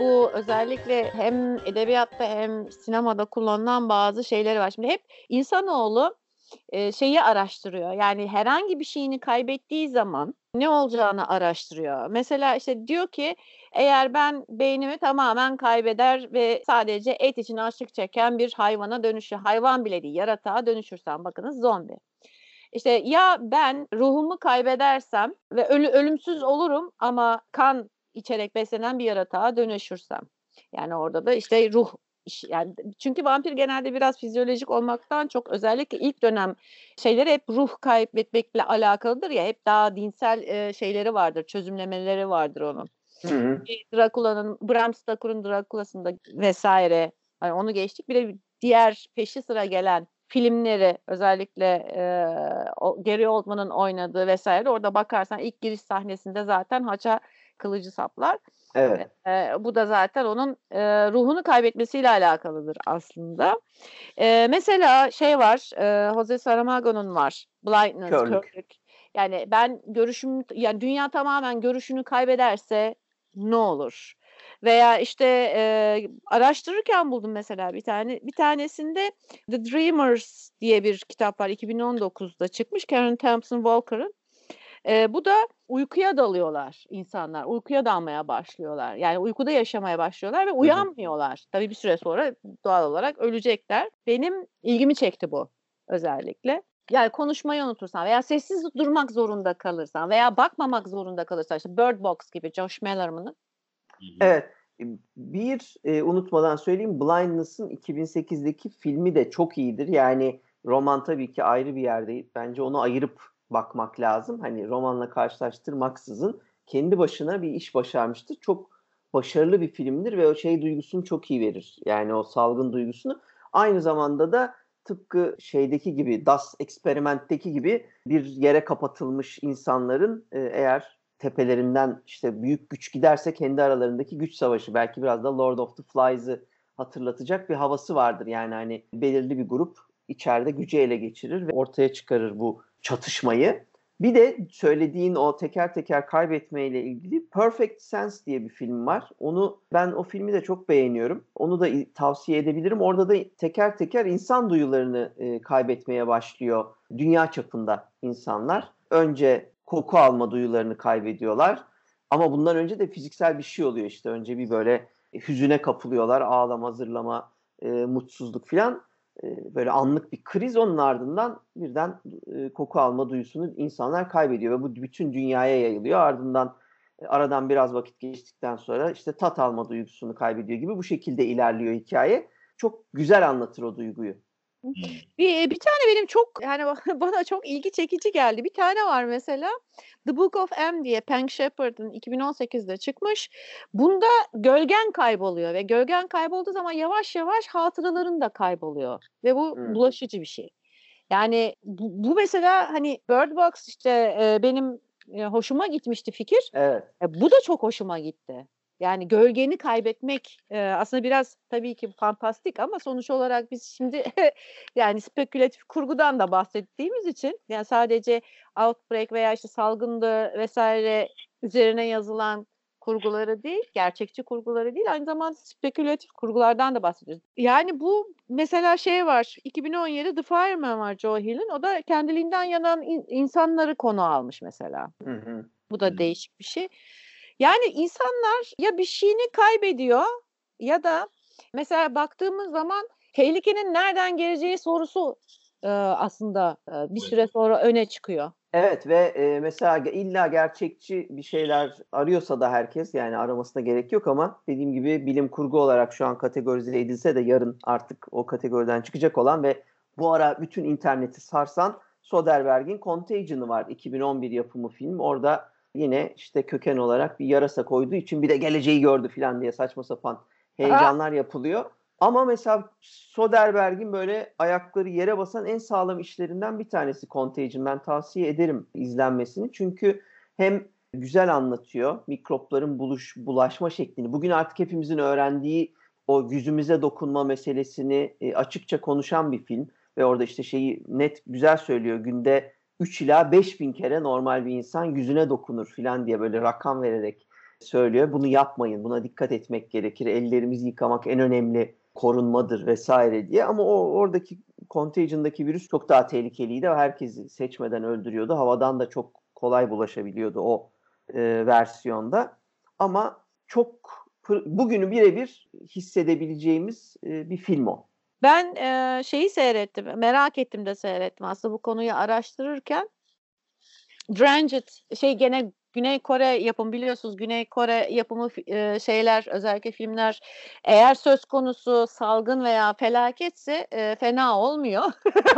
Bu özellikle hem edebiyatta hem sinemada kullanılan bazı şeyleri var. Şimdi hep insanoğlu şeyi araştırıyor. Yani herhangi bir şeyini kaybettiği zaman ne olacağını araştırıyor. Mesela işte diyor ki eğer ben beynimi tamamen kaybeder ve sadece et için açlık çeken bir hayvana dönüşür, hayvan bile değil yaratığa dönüşürsem bakınız zombi. İşte ya ben ruhumu kaybedersem ve ölü, ölümsüz olurum ama kan içerek beslenen bir yaratığa dönüşürsem. Yani orada da işte ruh yani çünkü vampir genelde biraz fizyolojik olmaktan çok özellikle ilk dönem şeyleri hep ruh kaybetmekle alakalıdır ya hep daha dinsel e, şeyleri vardır, çözümlemeleri vardır onun. Drakula'nın Bram Stoker'ın Drakula'sında vesaire yani onu geçtik. Bir de diğer peşi sıra gelen filmleri özellikle e, Gary Oldman'ın oynadığı vesaire orada bakarsan ilk giriş sahnesinde zaten haça kılıcı saplar. Evet. E, bu da zaten onun e, ruhunu kaybetmesiyle alakalıdır aslında. E, mesela şey var, e, Jose Saramago'nun var, Blindness, körlük. körlük. Yani ben görüşüm, yani dünya tamamen görüşünü kaybederse ne olur? Veya işte e, araştırırken buldum mesela bir tane bir tanesinde The Dreamers diye bir kitap var 2019'da çıkmış Karen Thompson Walker'ın. E, bu da uykuya dalıyorlar insanlar. Uykuya dalmaya başlıyorlar. Yani uykuda yaşamaya başlıyorlar ve uyanmıyorlar. Tabii bir süre sonra doğal olarak ölecekler. Benim ilgimi çekti bu özellikle. Yani konuşmayı unutursan veya sessiz durmak zorunda kalırsan veya bakmamak zorunda kalırsan işte Bird Box gibi Josh Malerman'ın. Evet. Bir e, unutmadan söyleyeyim Blindness'ın 2008'deki filmi de çok iyidir. Yani roman tabii ki ayrı bir yerde. Bence onu ayırıp bakmak lazım. Hani romanla karşılaştırmaksızın kendi başına bir iş başarmıştır. Çok başarılı bir filmdir ve o şey duygusunu çok iyi verir. Yani o salgın duygusunu. Aynı zamanda da tıpkı şeydeki gibi Das eksperimentteki gibi bir yere kapatılmış insanların e, eğer tepelerinden işte büyük güç giderse kendi aralarındaki güç savaşı belki biraz da Lord of the Flies'ı hatırlatacak bir havası vardır. Yani hani belirli bir grup içeride gücü ele geçirir ve ortaya çıkarır bu çatışmayı. Bir de söylediğin o teker teker kaybetmeyle ilgili Perfect Sense diye bir film var. Onu ben o filmi de çok beğeniyorum. Onu da tavsiye edebilirim. Orada da teker teker insan duyularını e, kaybetmeye başlıyor dünya çapında insanlar. Önce koku alma duyularını kaybediyorlar. Ama bundan önce de fiziksel bir şey oluyor işte. Önce bir böyle hüzüne kapılıyorlar. Ağlama, zırlama, e, mutsuzluk filan. E, böyle anlık bir kriz onun ardından birden e, koku alma duyusunu insanlar kaybediyor ve bu bütün dünyaya yayılıyor. Ardından e, aradan biraz vakit geçtikten sonra işte tat alma duygusunu kaybediyor gibi bu şekilde ilerliyor hikaye. Çok güzel anlatır o duyguyu. Bir, bir tane benim çok yani bana çok ilgi çekici geldi. Bir tane var mesela The Book of M diye Pank Shepard'ın 2018'de çıkmış. Bunda gölgen kayboluyor ve gölgen kaybolduğu zaman yavaş yavaş hatıraların da kayboluyor ve bu hmm. bulaşıcı bir şey. Yani bu, bu mesela hani Bird Box işte e, benim e, hoşuma gitmişti fikir. Evet. E, bu da çok hoşuma gitti. Yani gölgeni kaybetmek e, aslında biraz tabii ki fantastik ama sonuç olarak biz şimdi yani spekülatif kurgudan da bahsettiğimiz için yani sadece outbreak veya işte salgındı vesaire üzerine yazılan kurguları değil, gerçekçi kurguları değil, aynı zamanda spekülatif kurgulardan da bahsediyoruz. Yani bu mesela şey var, 2017 The Fireman var Joe Hill'in, o da kendiliğinden yanan in- insanları konu almış mesela. Hı hı. Bu da değişik bir şey. Yani insanlar ya bir şeyini kaybediyor ya da mesela baktığımız zaman tehlikenin nereden geleceği sorusu e, aslında e, bir süre sonra öne çıkıyor. Evet ve e, mesela illa gerçekçi bir şeyler arıyorsa da herkes yani aramasına gerek yok ama dediğim gibi bilim kurgu olarak şu an kategorize edilse de yarın artık o kategoriden çıkacak olan ve bu ara bütün interneti sarsan Soderbergh'in Contagion'ı var 2011 yapımı film. Orada yine işte köken olarak bir yarasa koyduğu için bir de geleceği gördü falan diye saçma sapan heyecanlar yapılıyor. Ama mesela Soderbergh'in böyle ayakları yere basan en sağlam işlerinden bir tanesi Contagion. Ben tavsiye ederim izlenmesini. Çünkü hem güzel anlatıyor mikropların buluş, bulaşma şeklini. Bugün artık hepimizin öğrendiği o yüzümüze dokunma meselesini e, açıkça konuşan bir film. Ve orada işte şeyi net güzel söylüyor. Günde 3 ila 5 bin kere normal bir insan yüzüne dokunur falan diye böyle rakam vererek söylüyor. Bunu yapmayın, buna dikkat etmek gerekir. Ellerimizi yıkamak en önemli korunmadır vesaire diye. Ama o oradaki Contagion'daki virüs çok daha tehlikeliydi. Herkesi seçmeden öldürüyordu. Havadan da çok kolay bulaşabiliyordu o e, versiyonda. Ama çok bugünü birebir hissedebileceğimiz e, bir film o. Ben e, şeyi seyrettim, merak ettim de seyrettim aslında bu konuyu araştırırken. Drenched şey gene Güney Kore yapım biliyorsunuz Güney Kore yapımı e, şeyler özellikle filmler eğer söz konusu salgın veya felaketse e, fena olmuyor.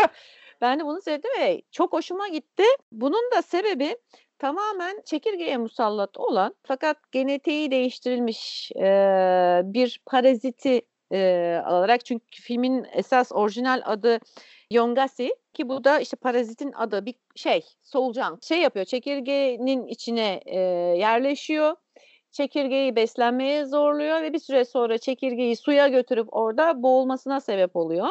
ben de bunu seyrettim ve çok hoşuma gitti. Bunun da sebebi tamamen çekirgeye musallat olan fakat genetiği değiştirilmiş e, bir paraziti e, alarak. Çünkü filmin esas orijinal adı Yongasi ki bu da işte parazitin adı. Bir şey solucan şey yapıyor çekirgenin içine e, yerleşiyor. Çekirgeyi beslenmeye zorluyor ve bir süre sonra çekirgeyi suya götürüp orada boğulmasına sebep oluyor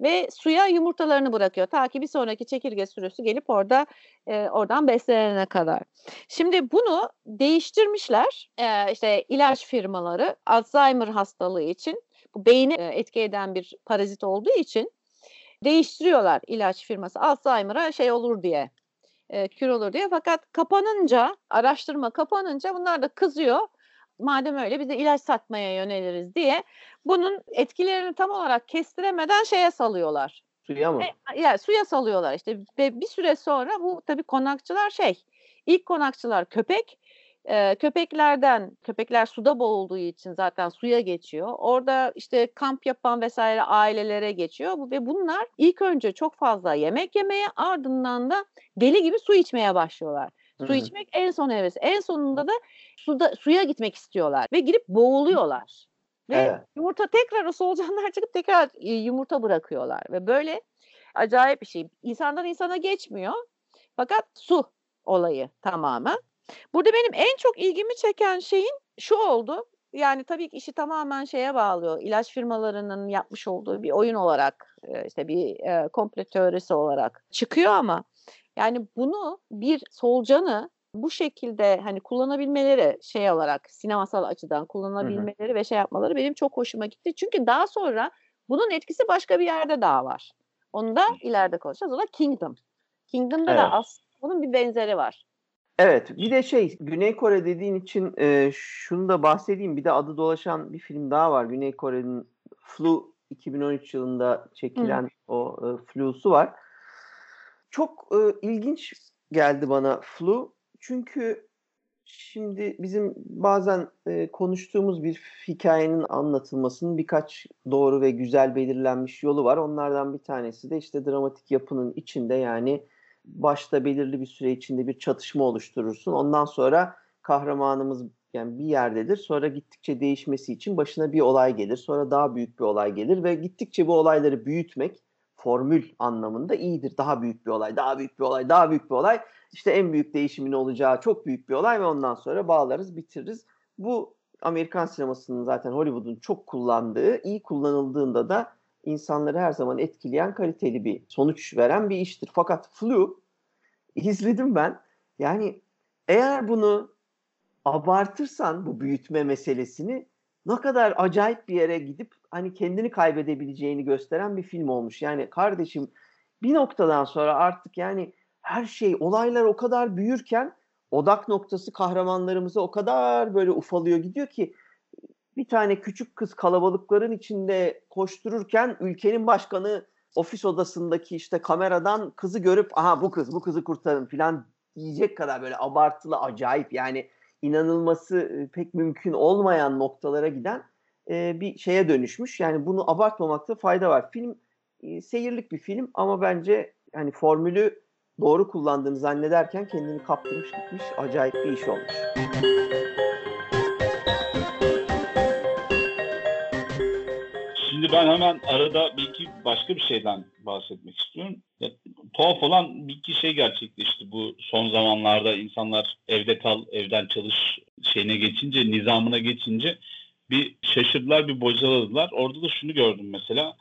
ve suya yumurtalarını bırakıyor ta ki bir sonraki çekirge sürüsü gelip orada e, oradan beslenene kadar. Şimdi bunu değiştirmişler e, işte ilaç firmaları Alzheimer hastalığı için beyni etki eden bir parazit olduğu için değiştiriyorlar ilaç firması Alzheimer'a şey olur diye e, kür olur diye fakat kapanınca araştırma kapanınca bunlar da kızıyor madem öyle biz de ilaç satmaya yöneliriz diye bunun etkilerini tam olarak kestiremeden şeye salıyorlar. Suya mı? E, yani suya salıyorlar işte ve bir süre sonra bu tabii konakçılar şey ilk konakçılar köpek e, köpeklerden, köpekler suda boğulduğu için zaten suya geçiyor. Orada işte kamp yapan vesaire ailelere geçiyor ve bunlar ilk önce çok fazla yemek yemeye ardından da deli gibi su içmeye başlıyorlar. Su Hı-hı. içmek en son hevesi. En sonunda da suda suya gitmek istiyorlar ve girip boğuluyorlar. Ve evet. yumurta tekrar o solucanlar çıkıp tekrar yumurta bırakıyorlar ve böyle acayip bir şey. İnsandan insana geçmiyor. Fakat su olayı tamamen. Burada benim en çok ilgimi çeken şeyin şu oldu. Yani tabii ki işi tamamen şeye bağlıyor. İlaç firmalarının yapmış olduğu bir oyun olarak işte bir e, komple teorisi olarak çıkıyor ama yani bunu bir solcanı bu şekilde hani kullanabilmeleri şey olarak sinemasal açıdan kullanabilmeleri hı hı. ve şey yapmaları benim çok hoşuma gitti. Çünkü daha sonra bunun etkisi başka bir yerde daha var. Onu da ileride konuşacağız. O da Kingdom. Kingdom'da evet. da aslında bunun bir benzeri var. Evet bir de şey Güney Kore dediğin için e, şunu da bahsedeyim. Bir de adı dolaşan bir film daha var. Güney Kore'nin Flu 2013 yılında çekilen Hı. o e, Flu'su var. Çok e, ilginç geldi bana Flu. Çünkü şimdi bizim bazen e, konuştuğumuz bir hikayenin anlatılmasının birkaç doğru ve güzel belirlenmiş yolu var. Onlardan bir tanesi de işte dramatik yapının içinde yani başta belirli bir süre içinde bir çatışma oluşturursun. Ondan sonra kahramanımız yani bir yerdedir. Sonra gittikçe değişmesi için başına bir olay gelir. Sonra daha büyük bir olay gelir ve gittikçe bu olayları büyütmek formül anlamında iyidir. Daha büyük bir olay, daha büyük bir olay, daha büyük bir olay. İşte en büyük değişimin olacağı çok büyük bir olay ve ondan sonra bağlarız, bitiririz. Bu Amerikan sinemasının zaten Hollywood'un çok kullandığı, iyi kullanıldığında da insanları her zaman etkileyen kaliteli bir sonuç veren bir iştir. Fakat Flu izledim ben. Yani eğer bunu abartırsan bu büyütme meselesini ne kadar acayip bir yere gidip hani kendini kaybedebileceğini gösteren bir film olmuş. Yani kardeşim bir noktadan sonra artık yani her şey olaylar o kadar büyürken odak noktası kahramanlarımıza o kadar böyle ufalıyor gidiyor ki bir tane küçük kız kalabalıkların içinde koştururken ülkenin başkanı ofis odasındaki işte kameradan kızı görüp aha bu kız bu kızı kurtarın falan diyecek kadar böyle abartılı acayip yani inanılması pek mümkün olmayan noktalara giden bir şeye dönüşmüş. Yani bunu abartmamakta fayda var. Film seyirlik bir film ama bence hani formülü doğru kullandığını zannederken kendini kaptırmış gitmiş acayip bir iş olmuş. Şimdi ben hemen arada bir iki başka bir şeyden bahsetmek istiyorum. Ya, tuhaf olan bir iki şey gerçekleşti bu son zamanlarda insanlar evde kal, evden çalış şeyine geçince, nizamına geçince bir şaşırdılar, bir bocaladılar. Orada da şunu gördüm mesela.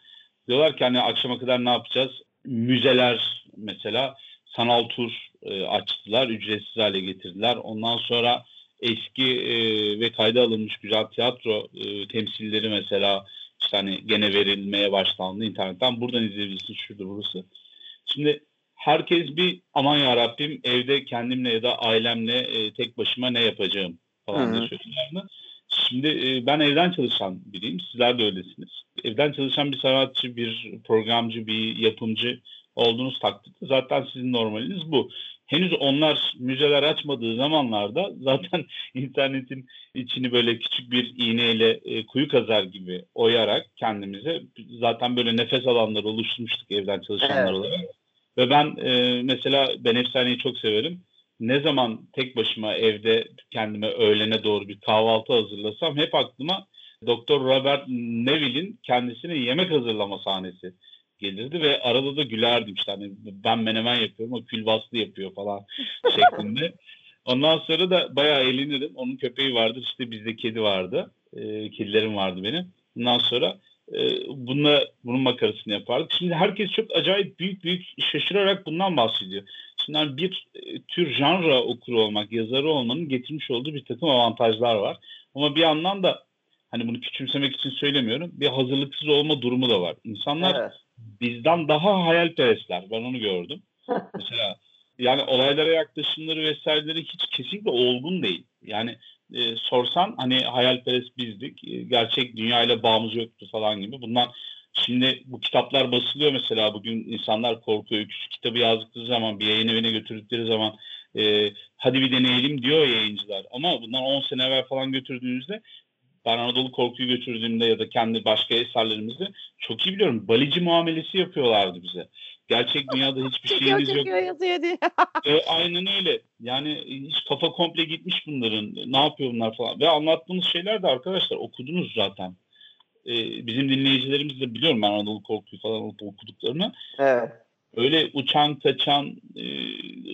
Diyorlar ki hani akşama kadar ne yapacağız? Müzeler mesela sanal tur e, açtılar, ücretsiz hale getirdiler. Ondan sonra eski e, ve kayda alınmış güzel tiyatro e, temsilleri mesela işte hani gene verilmeye başlandı internetten. Buradan izleyebilirsin şurada burası. Şimdi herkes bir aman ya Rabbim evde kendimle ya da ailemle e, tek başıma ne yapacağım falan diye söylüyorlardı. Şimdi e, ben evden çalışan biriyim. Sizler de öylesiniz. Evden çalışan bir sanatçı, bir programcı, bir yapımcı olduğunuz takdirde zaten sizin normaliniz bu. Henüz onlar müzeler açmadığı zamanlarda zaten internetin içini böyle küçük bir iğneyle e, kuyu kazar gibi oyarak kendimize zaten böyle nefes alanları oluşturmuştuk evden çalışanlar evet. olarak. Ve ben e, mesela ben efsaneyi çok severim ne zaman tek başıma evde kendime öğlene doğru bir kahvaltı hazırlasam hep aklıma Doktor Robert Neville'in kendisine yemek hazırlama sahnesi gelirdi ve arada da gülerdim işte hani ben menemen yapıyorum o külbastı yapıyor falan şeklinde. Ondan sonra da bayağı eğlenirim. Onun köpeği vardır işte bizde kedi vardı. E, kedilerim vardı benim. Ondan sonra e, bununla, bunun makarasını yapardık. Şimdi herkes çok acayip büyük büyük şaşırarak bundan bahsediyor. Şimdi hani bir e, tür janra okuru olmak, yazarı olmanın getirmiş olduğu bir takım avantajlar var. Ama bir yandan da hani bunu küçümsemek için söylemiyorum. Bir hazırlıksız olma durumu da var. İnsanlar evet. Bizden daha hayalperestler. Ben onu gördüm. Mesela yani olaylara yaklaşımları vesaireleri hiç kesinlikle olgun değil. Yani e, sorsan hani hayalperest bizdik. E, gerçek dünyayla bağımız yoktu falan gibi. Bundan Şimdi bu kitaplar basılıyor mesela bugün insanlar korkuyor. Öyküsü kitabı yazdıkları zaman bir yayın evine götürdükleri zaman e, hadi bir deneyelim diyor yayıncılar. Ama bundan 10 sene evvel falan götürdüğünüzde ben Anadolu Korku'yu götürdüğümde ya da kendi başka eserlerimizde çok iyi biliyorum. Balici muamelesi yapıyorlardı bize. Gerçek dünyada hiçbir şeyimiz yok. yazıyor diye. e, aynen öyle. Yani hiç kafa komple gitmiş bunların. Ne yapıyor bunlar falan. Ve anlattığımız şeyler de arkadaşlar okudunuz zaten e, bizim dinleyicilerimiz de biliyorum ben Anadolu Korku'yu falan okuduklarını. Evet. Öyle uçan kaçan e,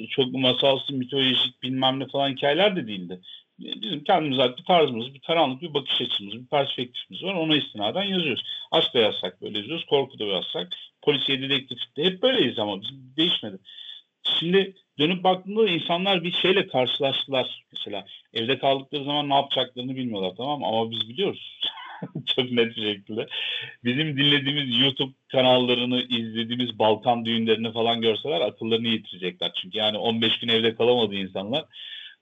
çok masalsı mitolojik bilmem ne falan hikayeler de değildi. Bizim kendimize ait bir tarzımız, bir karanlık bir bakış açımız, bir perspektifimiz var. Ona istinaden yazıyoruz. Aşk da yazsak böyle yazıyoruz, korku da yazsak, polisiye, dedektif de hep böyleyiz ama bizim değişmedi. Şimdi dönüp baktığında insanlar bir şeyle karşılaştılar. Mesela evde kaldıkları zaman ne yapacaklarını bilmiyorlar tamam mı? Ama biz biliyoruz. Çok net bir şekilde. Bizim dinlediğimiz YouTube kanallarını, izlediğimiz Balkan düğünlerini falan görseler akıllarını yitirecekler. Çünkü yani 15 gün evde kalamadı insanlar.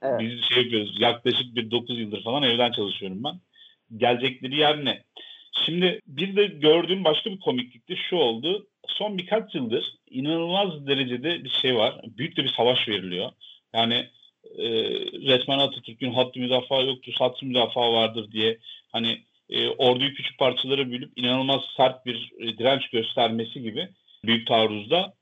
Evet. Biz şey yapıyoruz. Yaklaşık bir 9 yıldır falan evden çalışıyorum ben. Gelecekleri yer ne? Şimdi bir de gördüğüm başka bir komiklik de şu oldu. Son birkaç yıldır inanılmaz derecede bir şey var. Büyük de bir savaş veriliyor. Yani e, resmen Atatürk'ün hattı müdafaa yoktur, hattı müdafaa vardır diye hani e, orduyu küçük parçalara bölüp inanılmaz sert bir e, direnç göstermesi gibi büyük taarruzda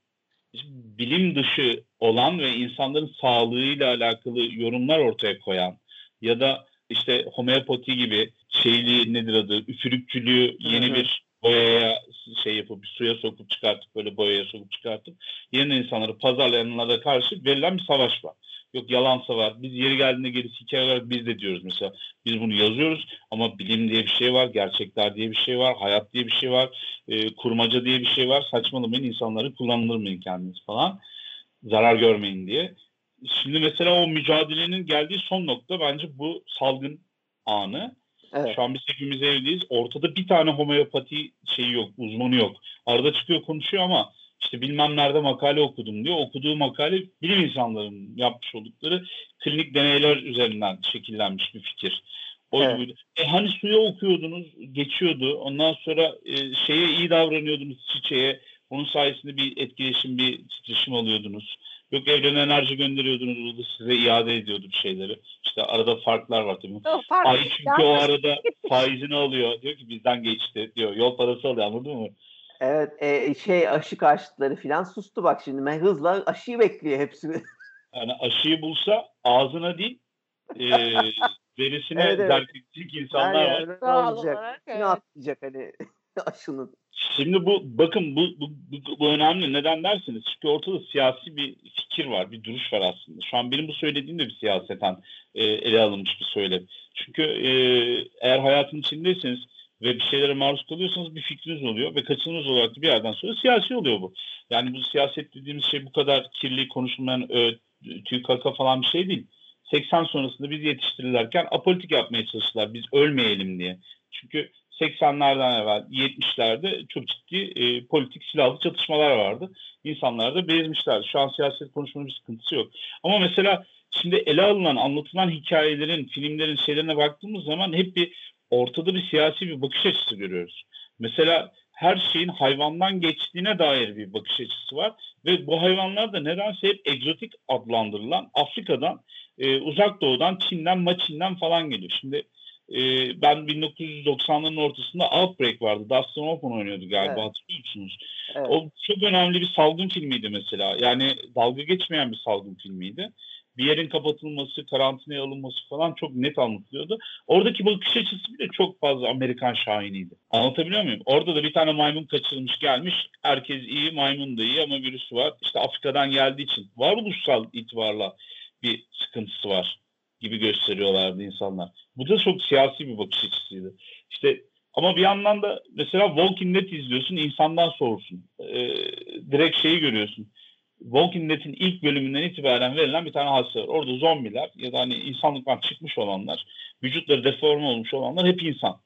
bilim dışı olan ve insanların sağlığıyla alakalı yorumlar ortaya koyan ya da işte homeopati gibi şeyli nedir adı üfürükçülüğü yeni Hı-hı. bir boyaya şey yapıp suya sokup çıkartıp böyle boyaya sokup çıkartıp yeni insanları pazarlayanlara karşı verilen bir savaş var. Yok yalansa var. Biz yeri geldiğinde gerisi hikaye olarak biz de diyoruz mesela. Biz bunu yazıyoruz ama bilim diye bir şey var, gerçekler diye bir şey var, hayat diye bir şey var, e, kurmaca diye bir şey var. Saçmalamayın insanları kullanılmayın kendiniz falan. Zarar görmeyin diye. Şimdi mesela o mücadelenin geldiği son nokta bence bu salgın anı. Evet. Şu an biz hepimiz evliyiz. Ortada bir tane homeopati şeyi yok, uzmanı yok. Arada çıkıyor konuşuyor ama işte bilmem nerede makale okudum diyor. Okuduğu makale bilim insanlarının yapmış oldukları klinik deneyler üzerinden şekillenmiş bir fikir. O evet. E hani suya okuyordunuz, geçiyordu. Ondan sonra e, şeye iyi davranıyordunuz çiçeğe. Onun sayesinde bir etkileşim, bir titreşim alıyordunuz. Yok evrene enerji gönderiyordunuz, o da size iade ediyordu bir şeyleri. İşte arada farklar var tabii. O fark, Ay çünkü o arada faizini alıyor. Diyor ki bizden geçti diyor. Yol parası alıyor anladın mı? Evet e, şey aşı karşıtları falan sustu bak şimdi. Ben hızla aşıyı bekliyor hepsini. Yani aşıyı bulsa ağzına değil e, verisine evet, evet. insanlar var. Ne olacak? Olarak, evet. Atlayacak hani aşının. Şimdi bu bakın bu, bu, bu, bu önemli. Neden dersiniz? Çünkü ortada siyasi bir fikir var, bir duruş var aslında. Şu an benim bu söylediğim de bir siyaseten e, ele alınmış bir söylem. Çünkü e, eğer hayatın içindeyseniz ve bir şeylere maruz kalıyorsanız bir fikriniz oluyor ve kaçınılmaz olarak da bir yerden sonra siyasi oluyor bu. Yani bu siyaset dediğimiz şey bu kadar kirli konuşulmayan ö, tüy kaka falan bir şey değil. 80 sonrasında biz yetiştirilirken apolitik yapmaya çalıştılar biz ölmeyelim diye. Çünkü 80'lerden evvel 70'lerde çok ciddi e, politik silahlı çatışmalar vardı. İnsanlar da bezmişlerdi. Şu an siyaset konuşmanın bir sıkıntısı yok. Ama mesela şimdi ele alınan, anlatılan hikayelerin, filmlerin şeylerine baktığımız zaman hep bir ortada bir siyasi bir bakış açısı görüyoruz. Mesela her şeyin hayvandan geçtiğine dair bir bakış açısı var ve bu hayvanlar da nedense hep egzotik adlandırılan Afrika'dan, e, Uzak Doğu'dan, Çin'den, Maçin'den falan geliyor. Şimdi e, ben 1990'ların ortasında Outbreak vardı. Dustin Hoffman oynuyordu galiba evet. hatırlıyor musunuz? Evet. O çok önemli bir salgın filmiydi mesela. Yani dalga geçmeyen bir salgın filmiydi bir yerin kapatılması, karantinaya alınması falan çok net anlatılıyordu. Oradaki bakış açısı bile çok fazla Amerikan şahiniydi. Anlatabiliyor muyum? Orada da bir tane maymun kaçırılmış gelmiş. Herkes iyi, maymun da iyi ama virüsü var. İşte Afrika'dan geldiği için varoluşsal itibarla bir sıkıntısı var gibi gösteriyorlardı insanlar. Bu da çok siyasi bir bakış açısıydı. İşte ama bir yandan da mesela Walking Dead izliyorsun insandan soğursun. Ee, direkt şeyi görüyorsun Walking Dead'in ilk bölümünden itibaren verilen bir tane var. Orada zombiler ya da hani insanlıktan çıkmış olanlar, vücutları deforme olmuş olanlar hep insan.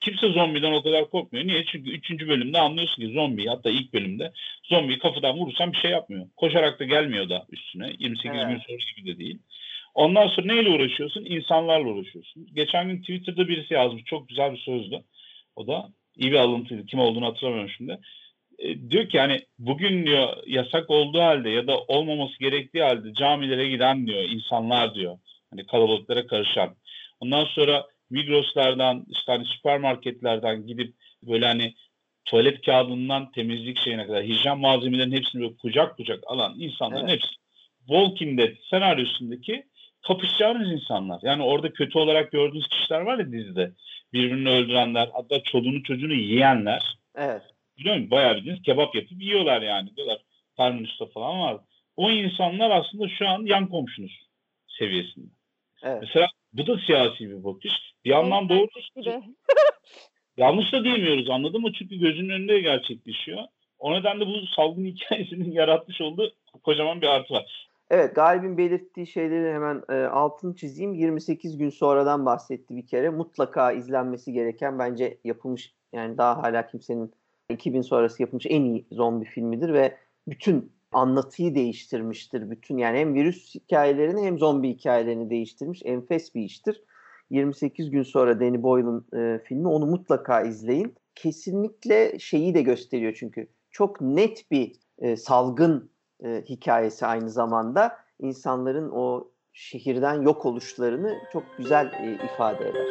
Kimse zombiden o kadar korkmuyor. Niye? Çünkü 3. bölümde anlıyorsun ki zombi hatta ilk bölümde zombiyi kafadan vurursan bir şey yapmıyor. Koşarak da gelmiyor da üstüne. 28 evet. gün sonra gibi de değil. Ondan sonra neyle uğraşıyorsun? İnsanlarla uğraşıyorsun. Geçen gün Twitter'da birisi yazmış. Çok güzel bir sözdü. O da iyi bir alıntıydı. Kim olduğunu hatırlamıyorum şimdi e, diyor ki hani bugün diyor yasak olduğu halde ya da olmaması gerektiği halde camilere giden diyor insanlar diyor. Hani kalabalıklara karışan. Ondan sonra Migros'lardan işte hani süpermarketlerden gidip böyle hani tuvalet kağıdından temizlik şeyine kadar hijyen malzemelerin hepsini böyle kucak kucak alan insanların evet. hepsi Walking Dead senaryosundaki kapışacağınız insanlar. Yani orada kötü olarak gördüğünüz kişiler var ya dizide. Birbirini öldürenler, hatta çoluğunu çocuğunu yiyenler. Evet. Biliyor musun? Bayağı bildiğiniz kebap yapıp yiyorlar yani. Diyorlar Terminus'ta falan var. O insanlar aslında şu an yan komşunuz seviyesinde. Evet. Mesela bu da siyasi bir bakış. Bir yandan doğru. yanlış da diyemiyoruz anladın mı? Çünkü gözünün önünde gerçekleşiyor. O nedenle bu salgın hikayesinin yaratmış olduğu kocaman bir artı var. Evet Galip'in belirttiği şeyleri hemen e, altını çizeyim. 28 gün sonradan bahsetti bir kere. Mutlaka izlenmesi gereken bence yapılmış yani daha hala kimsenin 2000 sonrası yapılmış en iyi zombi filmidir ve bütün anlatıyı değiştirmiştir. Bütün yani hem virüs hikayelerini hem zombi hikayelerini değiştirmiş. Enfes bir iştir. 28 gün sonra Danny Boyle'ın e, filmi onu mutlaka izleyin. Kesinlikle şeyi de gösteriyor çünkü çok net bir e, salgın e, hikayesi aynı zamanda insanların o şehirden yok oluşlarını çok güzel e, ifade eder.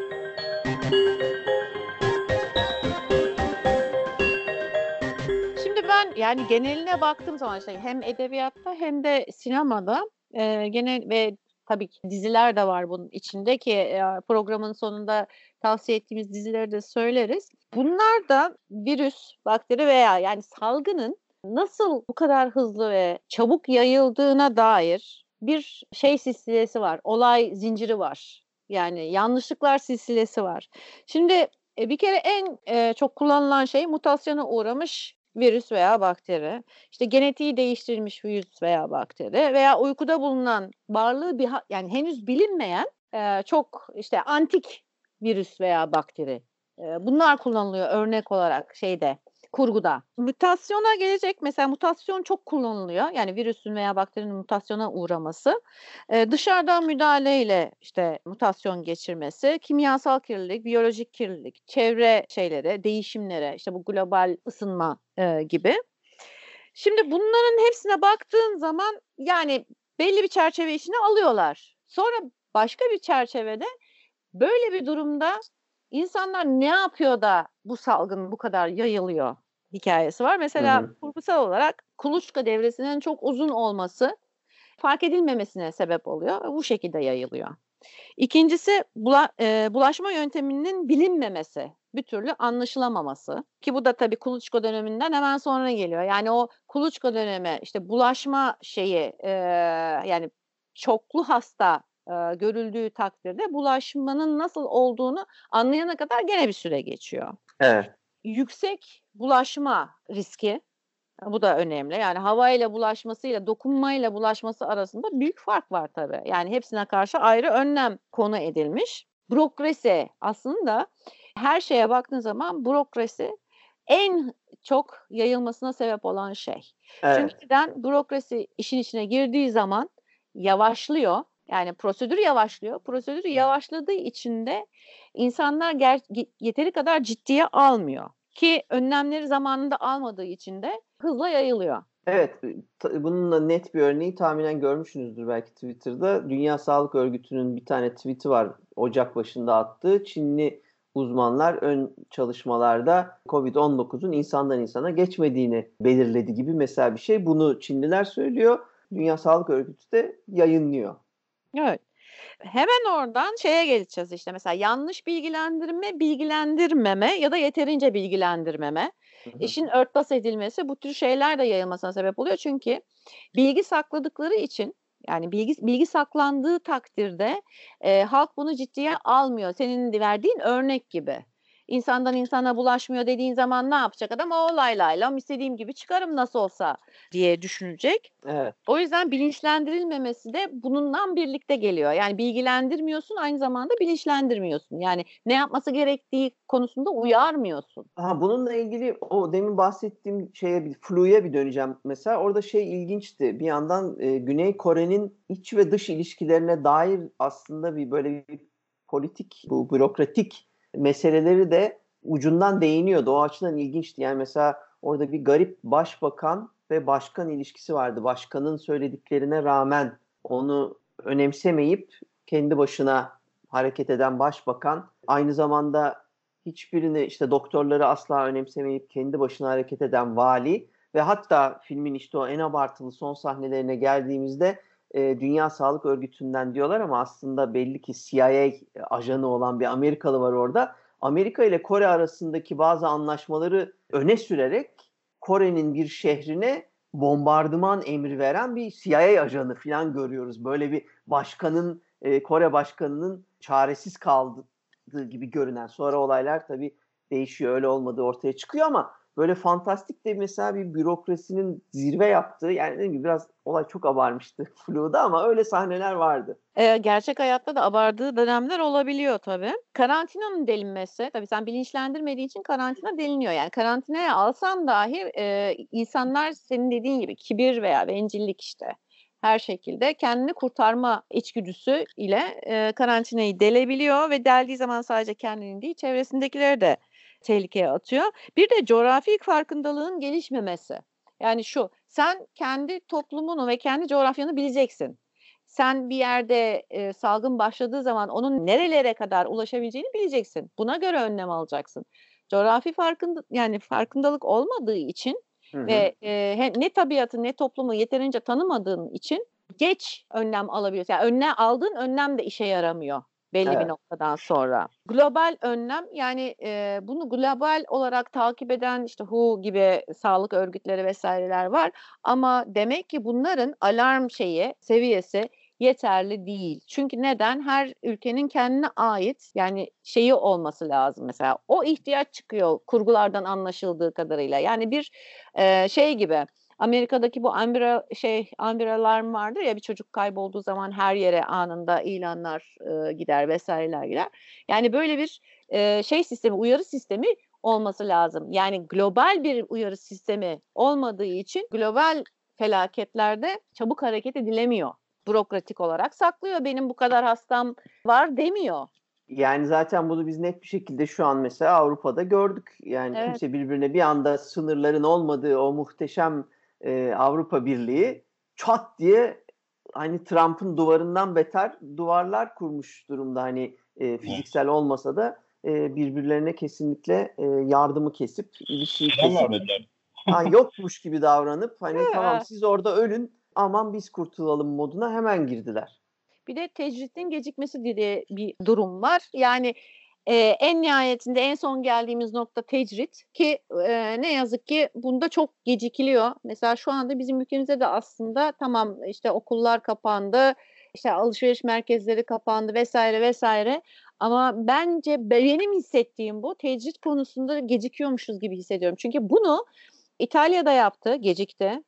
Şimdi ben yani geneline baktığım zaman işte hem edebiyatta hem de sinemada e, genel ve tabii ki diziler de var bunun içinde ki e, programın sonunda tavsiye ettiğimiz dizileri de söyleriz. Bunlar da virüs, bakteri veya yani salgının nasıl bu kadar hızlı ve çabuk yayıldığına dair bir şey silsilesi var. Olay zinciri var. Yani yanlışlıklar silsilesi var. Şimdi e, bir kere en e, çok kullanılan şey mutasyona uğramış virüs veya bakteri. İşte genetiği değiştirilmiş virüs veya bakteri veya uykuda bulunan varlığı bir yani henüz bilinmeyen e, çok işte antik virüs veya bakteri. Bunlar kullanılıyor örnek olarak şeyde kurguda. Mutasyona gelecek mesela mutasyon çok kullanılıyor. Yani virüsün veya bakterinin mutasyona uğraması. Ee, dışarıdan müdahaleyle işte mutasyon geçirmesi, kimyasal kirlilik, biyolojik kirlilik, çevre şeylere, değişimlere, işte bu global ısınma e, gibi. Şimdi bunların hepsine baktığın zaman yani belli bir çerçeve içine alıyorlar. Sonra başka bir çerçevede böyle bir durumda insanlar ne yapıyor da bu salgın bu kadar yayılıyor? Hikayesi var. Mesela hı hı. kurgusal olarak kuluçka devresinin çok uzun olması fark edilmemesine sebep oluyor. Bu şekilde yayılıyor. İkincisi bula, e, bulaşma yönteminin bilinmemesi, bir türlü anlaşılamaması. Ki bu da tabii kuluçka döneminden hemen sonra geliyor. Yani o kuluçka dönemi işte bulaşma şeyi e, yani çoklu hasta e, görüldüğü takdirde bulaşmanın nasıl olduğunu anlayana kadar gene bir süre geçiyor. Evet yüksek bulaşma riski bu da önemli. Yani havayla bulaşmasıyla dokunmayla bulaşması arasında büyük fark var tabii. Yani hepsine karşı ayrı önlem konu edilmiş. Bürokrasi aslında her şeye baktığın zaman bürokrasi en çok yayılmasına sebep olan şey. Evet. Çünkü neden? Bürokrasi işin içine girdiği zaman yavaşlıyor. Yani prosedür yavaşlıyor. Prosedür yavaşladığı için de insanlar ger- yeteri kadar ciddiye almıyor. Ki önlemleri zamanında almadığı için de hızla yayılıyor. Evet, bununla net bir örneği tahminen görmüşsünüzdür belki Twitter'da. Dünya Sağlık Örgütü'nün bir tane tweet'i var Ocak başında attığı. Çinli uzmanlar ön çalışmalarda COVID-19'un insandan insana geçmediğini belirledi gibi mesela bir şey. Bunu Çinliler söylüyor. Dünya Sağlık Örgütü de yayınlıyor. Evet. Hemen oradan şeye geleceğiz işte mesela yanlış bilgilendirme, bilgilendirmeme ya da yeterince bilgilendirmeme. Hı hı. İşin örtbas edilmesi bu tür şeyler de yayılmasına sebep oluyor. Çünkü bilgi sakladıkları için yani bilgi bilgi saklandığı takdirde e, halk bunu ciddiye almıyor. Senin verdiğin örnek gibi insandan insana bulaşmıyor dediğin zaman ne yapacak adam? O olaylayla istediğim gibi çıkarım nasıl olsa diye düşünecek. Evet. O yüzden bilinçlendirilmemesi de bununla birlikte geliyor. Yani bilgilendirmiyorsun aynı zamanda bilinçlendirmiyorsun. Yani ne yapması gerektiği konusunda uyarmıyorsun. Ha, bununla ilgili o demin bahsettiğim şeye bir fluya bir döneceğim. Mesela orada şey ilginçti. Bir yandan e, Güney Kore'nin iç ve dış ilişkilerine dair aslında bir böyle bir politik, bu bürokratik meseleleri de ucundan değiniyordu. O açıdan ilginçti. Yani mesela orada bir garip başbakan ve başkan ilişkisi vardı. Başkanın söylediklerine rağmen onu önemsemeyip kendi başına hareket eden başbakan aynı zamanda hiçbirini işte doktorları asla önemsemeyip kendi başına hareket eden vali ve hatta filmin işte o en abartılı son sahnelerine geldiğimizde e, Dünya Sağlık Örgütü'nden diyorlar ama aslında belli ki CIA ajanı olan bir Amerikalı var orada. Amerika ile Kore arasındaki bazı anlaşmaları öne sürerek Kore'nin bir şehrine bombardıman emri veren bir CIA ajanı falan görüyoruz. Böyle bir başkanın, e, Kore başkanının çaresiz kaldığı gibi görünen. Sonra olaylar tabii değişiyor. Öyle olmadığı ortaya çıkıyor ama böyle fantastik de mesela bir bürokrasinin zirve yaptığı yani dediğim gibi biraz olay çok abarmıştı Flu'da ama öyle sahneler vardı. Ee, gerçek hayatta da abardığı dönemler olabiliyor tabii. Karantinanın delinmesi, tabii sen bilinçlendirmediği için karantina deliniyor. Yani karantinaya alsan dahi e, insanlar senin dediğin gibi kibir veya bencillik işte her şekilde kendini kurtarma içgüdüsü ile e, karantinayı delebiliyor ve deldiği zaman sadece kendini değil çevresindekileri de tehlikeye atıyor. Bir de coğrafi farkındalığın gelişmemesi. Yani şu, sen kendi toplumunu ve kendi coğrafyanı bileceksin. Sen bir yerde e, salgın başladığı zaman onun nerelere kadar ulaşabileceğini bileceksin. Buna göre önlem alacaksın. Coğrafi farkında yani farkındalık olmadığı için Hı-hı. ve e, ne tabiatı ne toplumu yeterince tanımadığın için geç önlem alabiliyorsun. Yani önlem aldığın önlem de işe yaramıyor belli evet. bir noktadan sonra. Global önlem yani e, bunu global olarak takip eden işte WHO gibi sağlık örgütleri vesaireler var ama demek ki bunların alarm şeyi seviyesi yeterli değil. Çünkü neden? Her ülkenin kendine ait yani şeyi olması lazım mesela. O ihtiyaç çıkıyor kurgulardan anlaşıldığı kadarıyla. Yani bir e, şey gibi Amerika'daki bu Amber şey Amber Alarm vardır ya bir çocuk kaybolduğu zaman her yere anında ilanlar e, gider vesaireler gider. Yani böyle bir e, şey sistemi, uyarı sistemi olması lazım. Yani global bir uyarı sistemi olmadığı için global felaketlerde çabuk hareket edilemiyor. Bürokratik olarak saklıyor. Benim bu kadar hastam var demiyor. Yani zaten bunu biz net bir şekilde şu an mesela Avrupa'da gördük. Yani evet. kimse birbirine bir anda sınırların olmadığı o muhteşem e, Avrupa Birliği çat diye hani Trump'ın duvarından beter duvarlar kurmuş durumda hani e, fiziksel olmasa da e, birbirlerine kesinlikle e, yardımı kesip ilişkiyi kesip ha, yokmuş gibi davranıp hani tamam siz orada ölün aman biz kurtulalım moduna hemen girdiler. Bir de tecritin gecikmesi diye bir durum var. Yani e, en nihayetinde en son geldiğimiz nokta tecrit ki e, ne yazık ki bunda çok gecikiliyor. Mesela şu anda bizim ülkemizde de aslında tamam işte okullar kapandı, işte alışveriş merkezleri kapandı vesaire vesaire. Ama bence benim hissettiğim bu tecrit konusunda gecikiyormuşuz gibi hissediyorum. Çünkü bunu İtalya'da yaptı, gecikti.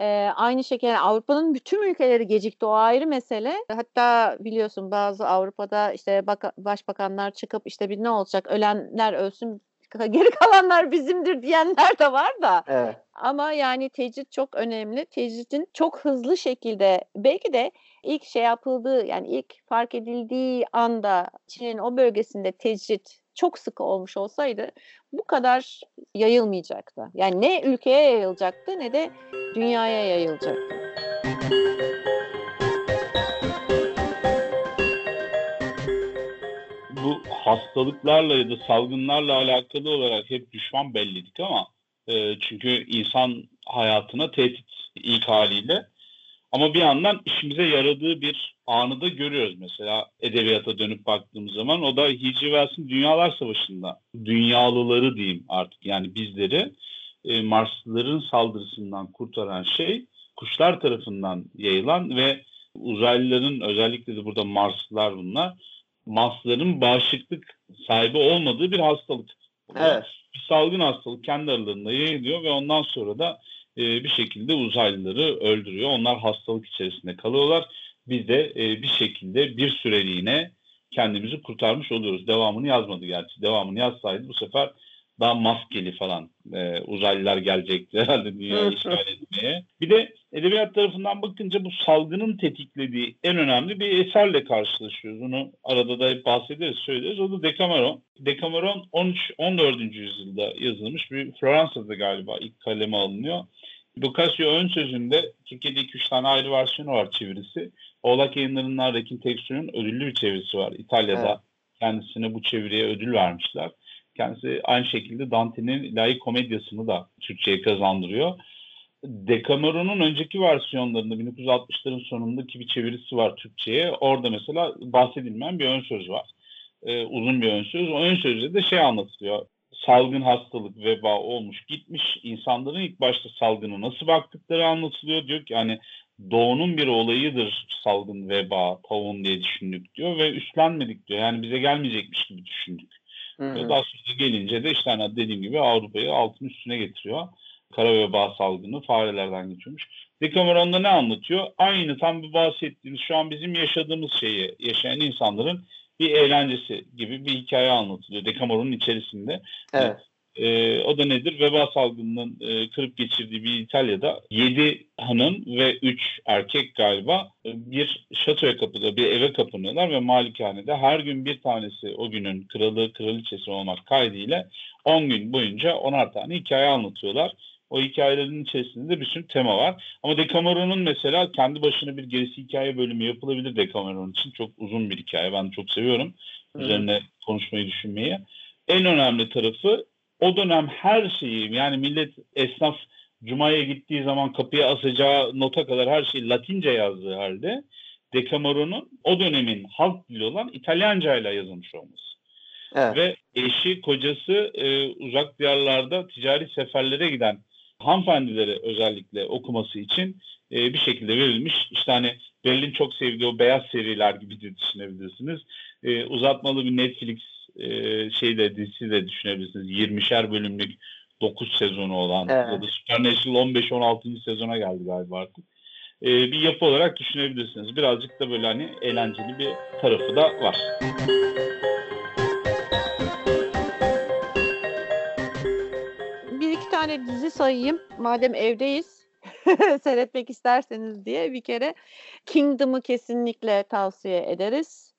E, aynı şekilde Avrupa'nın bütün ülkeleri gecikti o ayrı mesele. Hatta biliyorsun bazı Avrupa'da işte baka, başbakanlar çıkıp işte bir ne olacak ölenler ölsün geri kalanlar bizimdir diyenler de var da. Evet. Ama yani tecrit çok önemli. Tecritin çok hızlı şekilde belki de ilk şey yapıldığı yani ilk fark edildiği anda Çin'in o bölgesinde tecrit çok sıkı olmuş olsaydı bu kadar yayılmayacaktı. Yani ne ülkeye yayılacaktı ne de dünyaya yayılacaktı. Bu hastalıklarla ya da salgınlarla alakalı olarak hep düşman belliydik ama e, çünkü insan hayatına tehdit ilk haliyle ama bir yandan işimize yaradığı bir anı da görüyoruz mesela edebiyata dönüp baktığımız zaman. O da H.G. Wells'in Dünyalar Savaşı'nda dünyalıları diyeyim artık yani bizleri e, Marslıların saldırısından kurtaran şey kuşlar tarafından yayılan ve uzaylıların özellikle de burada Marslılar bunlar Marslıların bağışıklık sahibi olmadığı bir hastalık. Evet. Bir salgın hastalık kendi aralarında yayılıyor ve ondan sonra da e, bir şekilde uzaylıları öldürüyor. Onlar hastalık içerisinde kalıyorlar. Biz de e, bir şekilde bir süreliğine kendimizi kurtarmış oluyoruz. Devamını yazmadı gerçi. Devamını yazsaydı bu sefer daha maskeli falan e, uzaylılar gelecekti herhalde dünyayı işgal etmeye. Bir de edebiyat tarafından bakınca bu salgının tetiklediği en önemli bir eserle karşılaşıyoruz. Onu arada da hep bahsederiz, söyleriz. O da Decameron. Decameron 13 14. yüzyılda yazılmış bir Fransa'da galiba ilk kaleme alınıyor. Boccaccio ön sözünde Türkiye'de 2-3 tane ayrı versiyonu var çevirisi. Oğlak yayınlarından Rekin Teksoy'un ödüllü bir çevirisi var. İtalya'da evet. kendisine bu çeviriye ödül vermişler. Kendisi aynı şekilde Dante'nin ilahi komedyasını da Türkçe'ye kazandırıyor. Decameron'un önceki versiyonlarında 1960'ların sonundaki bir çevirisi var Türkçe'ye. Orada mesela bahsedilmeyen bir ön söz var. Ee, uzun bir ön söz. O ön sözde de şey anlatılıyor. Salgın hastalık, veba olmuş gitmiş. İnsanların ilk başta salgını nasıl baktıkları anlatılıyor. Diyor ki yani doğunun bir olayıdır salgın, veba, tavuğun diye düşündük diyor ve üstlenmedik diyor. Yani bize gelmeyecekmiş gibi düşündük. Hı Ve daha sonra gelince de işte hani dediğim gibi Avrupa'yı altın üstüne getiriyor. Kara veba salgını farelerden geçiyormuş. Decameron'da ne anlatıyor? Aynı tam bu bahsettiğimiz şu an bizim yaşadığımız şeyi yaşayan insanların bir eğlencesi gibi bir hikaye anlatılıyor Decameron'un içerisinde. Evet. E, o da nedir? Veba salgınının e, kırıp geçirdiği bir İtalya'da 7 hanım ve 3 erkek galiba e, bir şatoya kapıda bir eve kapanıyorlar ve malikanede her gün bir tanesi o günün kralı kraliçesi olmak kaydıyla 10 gün boyunca 10'ar tane hikaye anlatıyorlar. O hikayelerin içerisinde de bir sürü tema var. Ama Decameron'un mesela kendi başına bir gerisi hikaye bölümü yapılabilir Decameron için. Çok uzun bir hikaye. Ben çok seviyorum. Üzerine konuşmayı düşünmeyi. En önemli tarafı o dönem her şeyi yani millet esnaf Cuma'ya gittiği zaman kapıya asacağı nota kadar her şeyi Latince yazdığı halde Decameron'un o dönemin halk dili olan İtalyanca ile yazılmış olması. Evet. Ve eşi, kocası e, uzak diyarlarda ticari seferlere giden hanımefendilere özellikle okuması için e, bir şekilde verilmiş. İşte hani Berlin çok sevdiği o beyaz seriler gibi de düşünebilirsiniz. E, uzatmalı bir Netflix e, şeyde dizisi de düşünebilirsiniz. 20'şer bölümlük 9 sezonu olan evet. ya da Supernatural 15-16. sezona geldi galiba artık. E, bir yapı olarak düşünebilirsiniz. Birazcık da böyle hani eğlenceli bir tarafı da var. Bir tane dizi sayayım. Madem evdeyiz seyretmek isterseniz diye bir kere Kingdom'ı kesinlikle tavsiye ederiz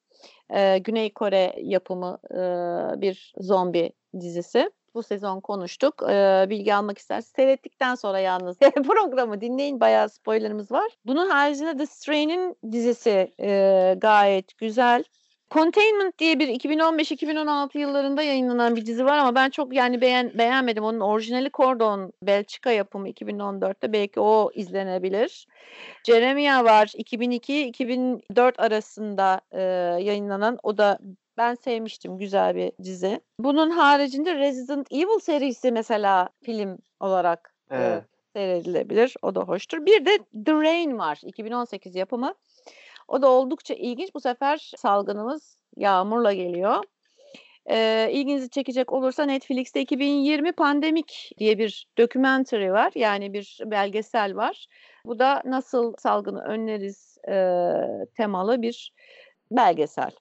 e, Güney Kore yapımı e, bir zombi dizisi. Bu sezon konuştuk. E, bilgi almak isterseniz seyrettikten sonra yalnız programı dinleyin. Bayağı spoilerımız var. Bunun haricinde The Strain'in dizisi e, gayet güzel. Containment diye bir 2015-2016 yıllarında yayınlanan bir dizi var ama ben çok yani beğen beğenmedim. Onun orijinali Cordon Belçika yapımı 2014'te belki o izlenebilir. Jeremiah var 2002-2004 arasında e, yayınlanan o da ben sevmiştim güzel bir dizi. Bunun haricinde Resident Evil serisi mesela film olarak evet. e, seyredilebilir. O da hoştur. Bir de The Rain var 2018 yapımı. O da oldukça ilginç. Bu sefer salgınımız yağmurla geliyor. Ee, ilginizi çekecek olursa Netflix'te 2020 Pandemik diye bir documentary var. Yani bir belgesel var. Bu da nasıl salgını önleriz e, temalı bir belgesel.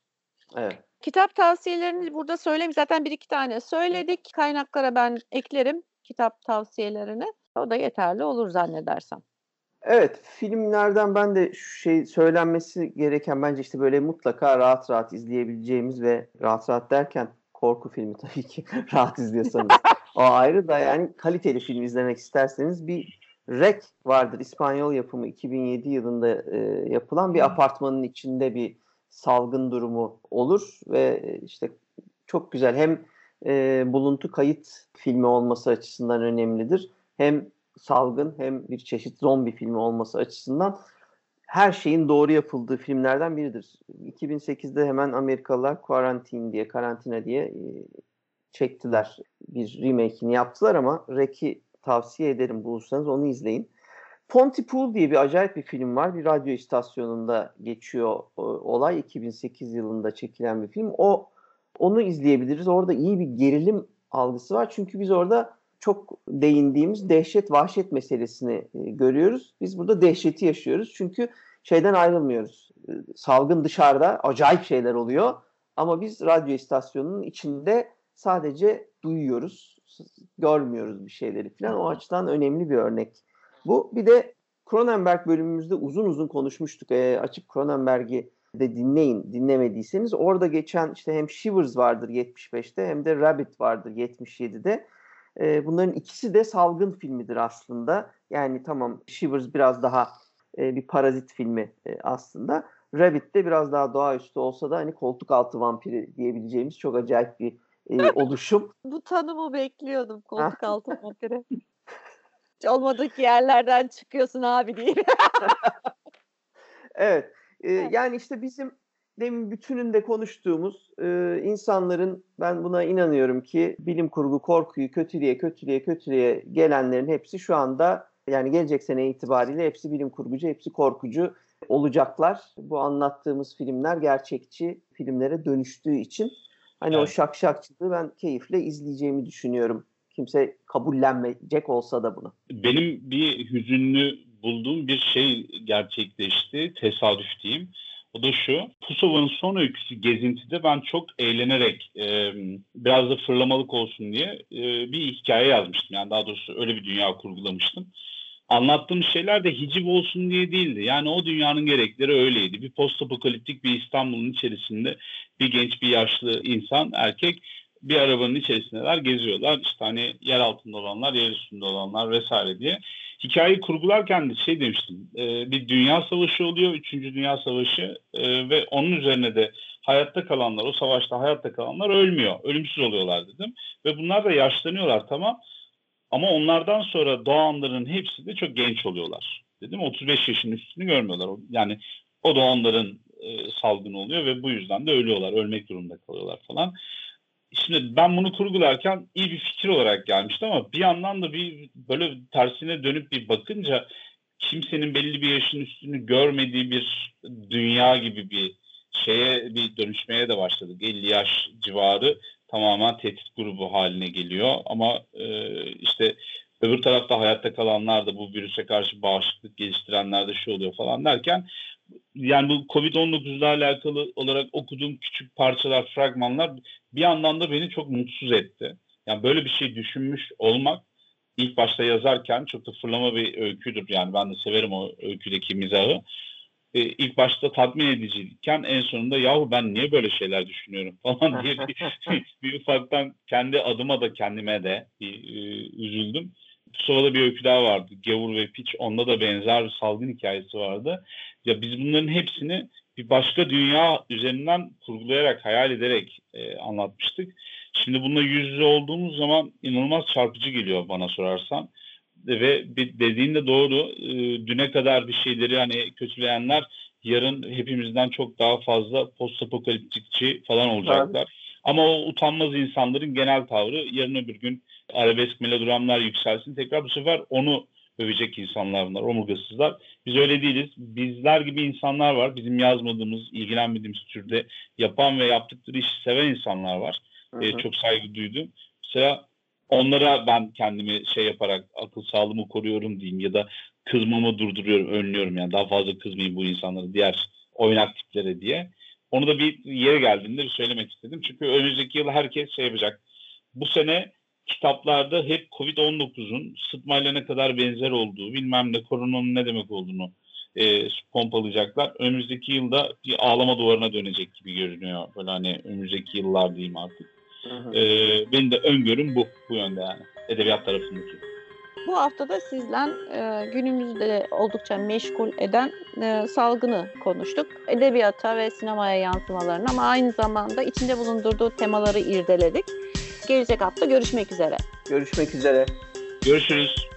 Evet. Kitap tavsiyelerini burada söyleyeyim. Zaten bir iki tane söyledik. Kaynaklara ben eklerim kitap tavsiyelerini. O da yeterli olur zannedersem. Evet, filmlerden ben de şu şey söylenmesi gereken bence işte böyle mutlaka rahat rahat izleyebileceğimiz ve rahat rahat derken korku filmi tabii ki rahat izliyorsanız. o ayrı da yani kaliteli film izlemek isterseniz bir Rek vardır. İspanyol yapımı 2007 yılında e, yapılan bir apartmanın içinde bir salgın durumu olur ve işte çok güzel hem e, buluntu kayıt filmi olması açısından önemlidir. Hem salgın hem bir çeşit zombi filmi olması açısından her şeyin doğru yapıldığı filmlerden biridir. 2008'de hemen Amerikalılar Quarantine diye, karantina diye e, çektiler. Bir remake'ini yaptılar ama Rek'i tavsiye ederim bulursanız onu izleyin. Pontypool diye bir acayip bir film var. Bir radyo istasyonunda geçiyor olay. 2008 yılında çekilen bir film. O onu izleyebiliriz. Orada iyi bir gerilim algısı var. Çünkü biz orada çok değindiğimiz dehşet vahşet meselesini e, görüyoruz. Biz burada dehşeti yaşıyoruz. Çünkü şeyden ayrılmıyoruz. E, salgın dışarıda acayip şeyler oluyor. Ama biz radyo istasyonunun içinde sadece duyuyoruz. Görmüyoruz bir şeyleri falan. O açıdan önemli bir örnek. Bu bir de Cronenberg bölümümüzde uzun uzun konuşmuştuk. E, açıp Cronenberg'i de dinleyin dinlemediyseniz. Orada geçen işte hem Shivers vardır 75'te hem de Rabbit vardır 77'de. E, bunların ikisi de salgın filmidir aslında. Yani tamam Shivers biraz daha e, bir parazit filmi e, aslında. Rabbit de biraz daha doğaüstü olsa da hani koltuk altı vampiri diyebileceğimiz çok acayip bir e, oluşum. Bu tanımı bekliyordum koltuk altı vampiri. Hiç olmadık yerlerden çıkıyorsun abi diye. evet. E, yani işte bizim demin bütününde konuştuğumuz e, insanların ben buna inanıyorum ki bilim kurgu korkuyu kötülüğe kötülüğe kötülüğe gelenlerin hepsi şu anda yani gelecek sene itibariyle hepsi bilim kurgucu, hepsi korkucu olacaklar. Bu anlattığımız filmler gerçekçi filmlere dönüştüğü için Hani evet. o şakşakçılığı ben keyifle izleyeceğimi düşünüyorum. Kimse kabullenmeyecek olsa da bunu. Benim bir hüzünlü bulduğum bir şey gerçekleşti. Tesadüf diyeyim. O da şu. Pusova'nın son öyküsü Gezinti'de ben çok eğlenerek e, biraz da fırlamalık olsun diye e, bir hikaye yazmıştım. Yani daha doğrusu öyle bir dünya kurgulamıştım. Anlattığım şeyler de hiciv olsun diye değildi. Yani o dünyanın gerekleri öyleydi. Bir post apokaliptik bir İstanbul'un içerisinde bir genç bir yaşlı insan erkek bir arabanın içerisindeler geziyorlar. İşte hani yer altında olanlar, yer üstünde olanlar vesaire diye. Hikayeyi kurgularken de şey demiştim. E, bir dünya savaşı oluyor. Üçüncü Dünya Savaşı. E, ve onun üzerine de hayatta kalanlar, o savaşta hayatta kalanlar ölmüyor. Ölümsüz oluyorlar dedim. Ve bunlar da yaşlanıyorlar tamam. Ama onlardan sonra doğanların hepsi de çok genç oluyorlar. Dedim 35 yaşın üstünü görmüyorlar. Yani o doğanların e, salgını oluyor ve bu yüzden de ölüyorlar. Ölmek durumunda kalıyorlar falan. Şimdi ben bunu kurgularken iyi bir fikir olarak gelmişti ama bir yandan da bir böyle tersine dönüp bir bakınca kimsenin belli bir yaşın üstünü görmediği bir dünya gibi bir şeye bir dönüşmeye de başladık. 50 yaş civarı tamamen tehdit grubu haline geliyor ama e, işte öbür tarafta hayatta kalanlar da bu virüse karşı bağışıklık geliştirenler de şu oluyor falan derken yani bu Covid-19 ile alakalı olarak okuduğum küçük parçalar, fragmanlar bir yandan da beni çok mutsuz etti. Yani böyle bir şey düşünmüş olmak ilk başta yazarken çok da fırlama bir öyküdür. Yani ben de severim o öyküdeki mizahı. Ee, ilk başta tatmin ediciyken en sonunda yahu ben niye böyle şeyler düşünüyorum falan diye bir, bir ufaktan kendi adıma da kendime de bir, e, üzüldüm. Pusova'da bir öykü daha vardı. Gavur ve Piç. Onda da benzer bir salgın hikayesi vardı. Ya biz bunların hepsini bir başka dünya üzerinden kurgulayarak, hayal ederek e, anlatmıştık. Şimdi bununla yüz yüze olduğumuz zaman inanılmaz çarpıcı geliyor bana sorarsan. Ve bir dediğin de doğru. E, düne kadar bir şeyleri hani kötüleyenler yarın hepimizden çok daha fazla post apokaliptikçi falan olacaklar. Evet. Ama o utanmaz insanların genel tavrı yarın öbür gün arabesk melodramlar yükselsin. Tekrar bu sefer onu övecek insanlar bunlar, omurgasızlar. Biz öyle değiliz. Bizler gibi insanlar var. Bizim yazmadığımız, ilgilenmediğimiz türde yapan ve yaptıkları işi seven insanlar var. Ee, çok saygı duydum. Mesela onlara ben kendimi şey yaparak akıl sağlığımı koruyorum diyeyim ya da kızmamı durduruyorum, önlüyorum yani daha fazla kızmayayım bu insanları diğer oynak tiplere diye. Onu da bir yere geldiğinde bir söylemek istedim. Çünkü önümüzdeki yıl herkes şey yapacak. Bu sene kitaplarda hep Covid-19'un sıtmayla ne kadar benzer olduğu, bilmem ne koronanın ne demek olduğunu e, pompalayacaklar. Önümüzdeki yılda bir ağlama duvarına dönecek gibi görünüyor. Böyle hani önümüzdeki yıllar diyeyim artık. Hı hı. E, benim de öngörüm bu, bu yönde yani. Edebiyat tarafındaki. Bu haftada sizden e, günümüzde oldukça meşgul eden e, salgını konuştuk. Edebiyata ve sinemaya yansımalarını ama aynı zamanda içinde bulundurduğu temaları irdeledik. Gelecek hafta görüşmek üzere. Görüşmek üzere. Görüşürüz.